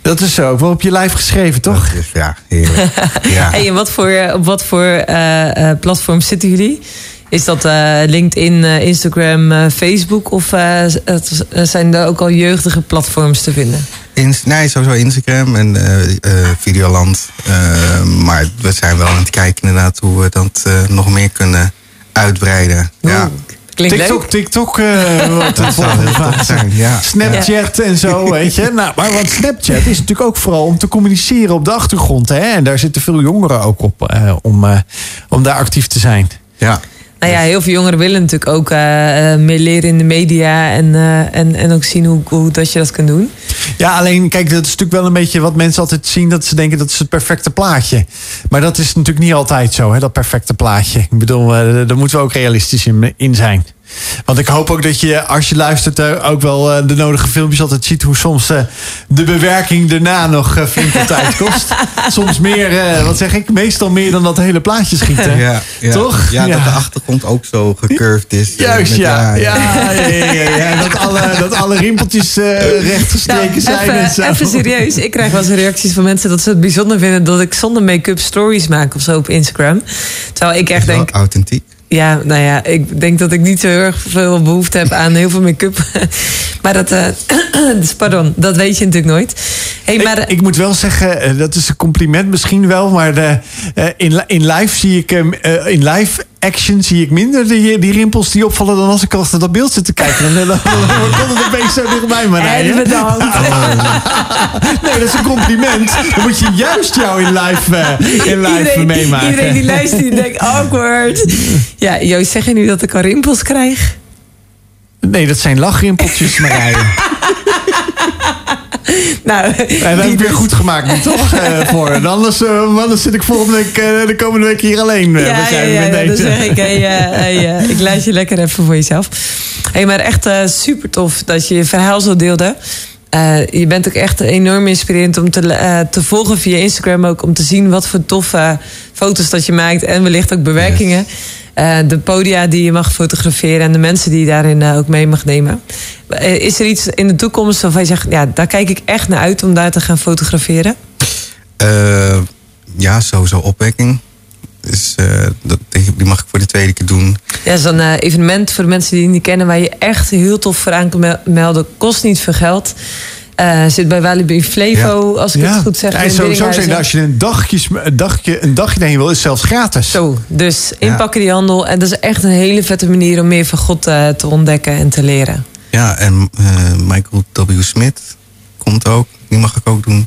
dat is zo. Wel op je lijf geschreven, toch? is, ja, heerlijk. ja. Hey, en wat voor, op wat voor eh, eh, platforms zitten jullie? Is dat eh, LinkedIn, Instagram, Facebook? Of het- zijn er ook al jeugdige platforms te vinden? Ins- nee, sowieso Instagram en eh, eh, Videoland. Eh, maar we zijn wel aan het kijken inderdaad hoe we dat eh, nog meer kunnen uitbreiden. Ja, Klinkt TikTok, leuk. TikTok eh, wordt de dat zou heel zijn. Ja. Snapchat en zo, weet je. Nou, maar want Snapchat is natuurlijk ook vooral om te communiceren op de achtergrond. Hè? En daar zitten veel jongeren ook op eh, om, eh, om daar actief te zijn. Ja. Nou ja, heel veel jongeren willen natuurlijk ook eh, eh, meer leren in de media. En, eh, en, en ook zien hoe, hoe dat je dat kunt doen. Ja, alleen kijk, dat is natuurlijk wel een beetje wat mensen altijd zien. Dat ze denken dat is het perfecte plaatje. Maar dat is natuurlijk niet altijd zo, hè, dat perfecte plaatje. Ik bedoel, daar moeten we ook realistisch in, in zijn. Want ik hoop ook dat je, als je luistert, eh, ook wel eh, de nodige filmpjes altijd ziet. Hoe soms eh, de bewerking daarna nog flink wat tijd kost. soms meer, eh, wat zeg ik, meestal meer dan dat hele plaatje schieten. Ja, ja. Toch? Ja, Ja. dat de achtergrond ook zo gecurved is. Juist, ja. Ja. Dat, alle, dat alle rimpeltjes eh recht gestreken Nou, zijn en zo. even, even serieus. Ik krijg wel eens reacties van mensen dat ze het bijzonder vinden dat ik zonder make-up stories maak of zo op Instagram. Terwijl ik echt denk, authentiek. Ja, nou ja, ik denk dat ik niet zo heel erg veel behoefte heb aan heel veel make-up. maar dat, eh, dus pardon, dat weet je natuurlijk nooit. Hey, maar, ik, ik moet wel zeggen, eh, dat is een compliment misschien wel, maar de, eh, in, in live zie ik hem, eh, in live action zie ik minder die, die rimpels die opvallen dan als ik achter dat beeld zit te kijken. Dan, dan, dan, dan komt het opeens zo dichtbij me en rijden. bedankt. Nee, dat is een compliment. Dan moet je juist jou in live, eh, in live iedereen, meemaken. iedereen die luistert, die denkt awkward. Ja, Joost, zeg je nu dat ik al rimpels krijg? Nee, dat zijn lachrimpeltjes, Marije. Nou, En dat heb ik weer dus. goed gemaakt nu, toch? eh, voor. En Anders, eh, anders zit ik volgende week, eh, de komende week hier alleen. Ja, ja, ja, met ja, dan deze. zeg ik, hey, hey, ik laat je lekker even voor jezelf. Hey, maar echt super tof dat je je verhaal zo deelde. Eh, je bent ook echt enorm inspirerend om te, eh, te volgen via Instagram ook. Om te zien wat voor toffe foto's dat je maakt. En wellicht ook bewerkingen. Eh, de podia die je mag fotograferen. En de mensen die je daarin ook mee mag nemen. Is er iets in de toekomst waarvan je zegt... Ja, daar kijk ik echt naar uit om daar te gaan fotograferen? Ja, sowieso opwekking. Dus eh, dat, die mag ik voor de tweede keer doen. Ja, zo'n eh, evenement voor de mensen die het niet kennen... waar je echt heel tof voor aan kan mel- melden. Kost niet veel geld. Eh, zit bij Walibi Flevo, als ik het goed zeg. Ja, sowieso Biddinghuizen. zijn als je een dagje, een dagje, een dagje heen wil, is zelfs gratis. Zo, dus inpakken die handel. En dat is echt een hele vette manier om meer van God eh, te ontdekken en te leren. Ja, en eh, Michael W. Smith komt ook. Die mag ik ook doen.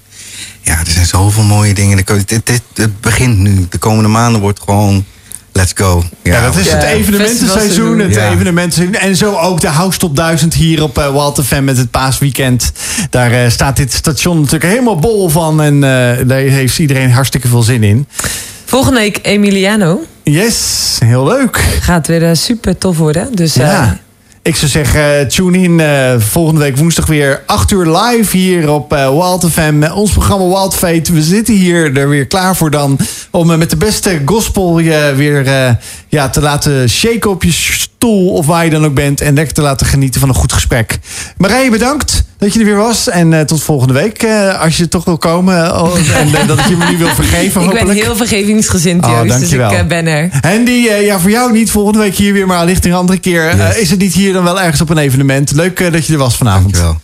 Ja, er zijn zoveel mooie dingen. Ko- dit- dit- Het begint nu. De komende maanden wordt gewoon... Let's go. Ja, dat is het evenementenseizoen. Het Ja. evenementenseizoen. En zo ook de House Top 1000 hier op uh, Wild FM met het paasweekend. Daar eh, staat dit station natuurlijk helemaal bol van. En eh, daar heeft iedereen hartstikke veel zin in. Volgende week Emiliano. Yes, heel leuk. Gaat weer uh, super tof worden. Dus uh, Ja. Ik zou zeggen, tune in eh, volgende week woensdag weer 8 uur live hier op eh Wild FM. Ons programma Wild Fate. We zitten hier er weer klaar voor dan. Om eh, met de beste gospel je weer ja, te laten shaken op je stoel. Of waar je dan ook bent. En lekker te laten genieten van een goed gesprek. Marije, bedankt dat je er weer was. En eh, tot volgende week. eh, als je toch wil komen. Oh, en eh, dat je me nu wil vergeven ik hopelijk. ben heel vergevingsgezind, Oh, Joost. Dus ik eh, ben er. Andy, eh, ja, voor jou niet volgende week hier weer, maar allicht een andere keer. Eh, Yes. is het niet hier dan wel ergens op een evenement? Leuk eh, dat je er was vanavond. Dankjewel.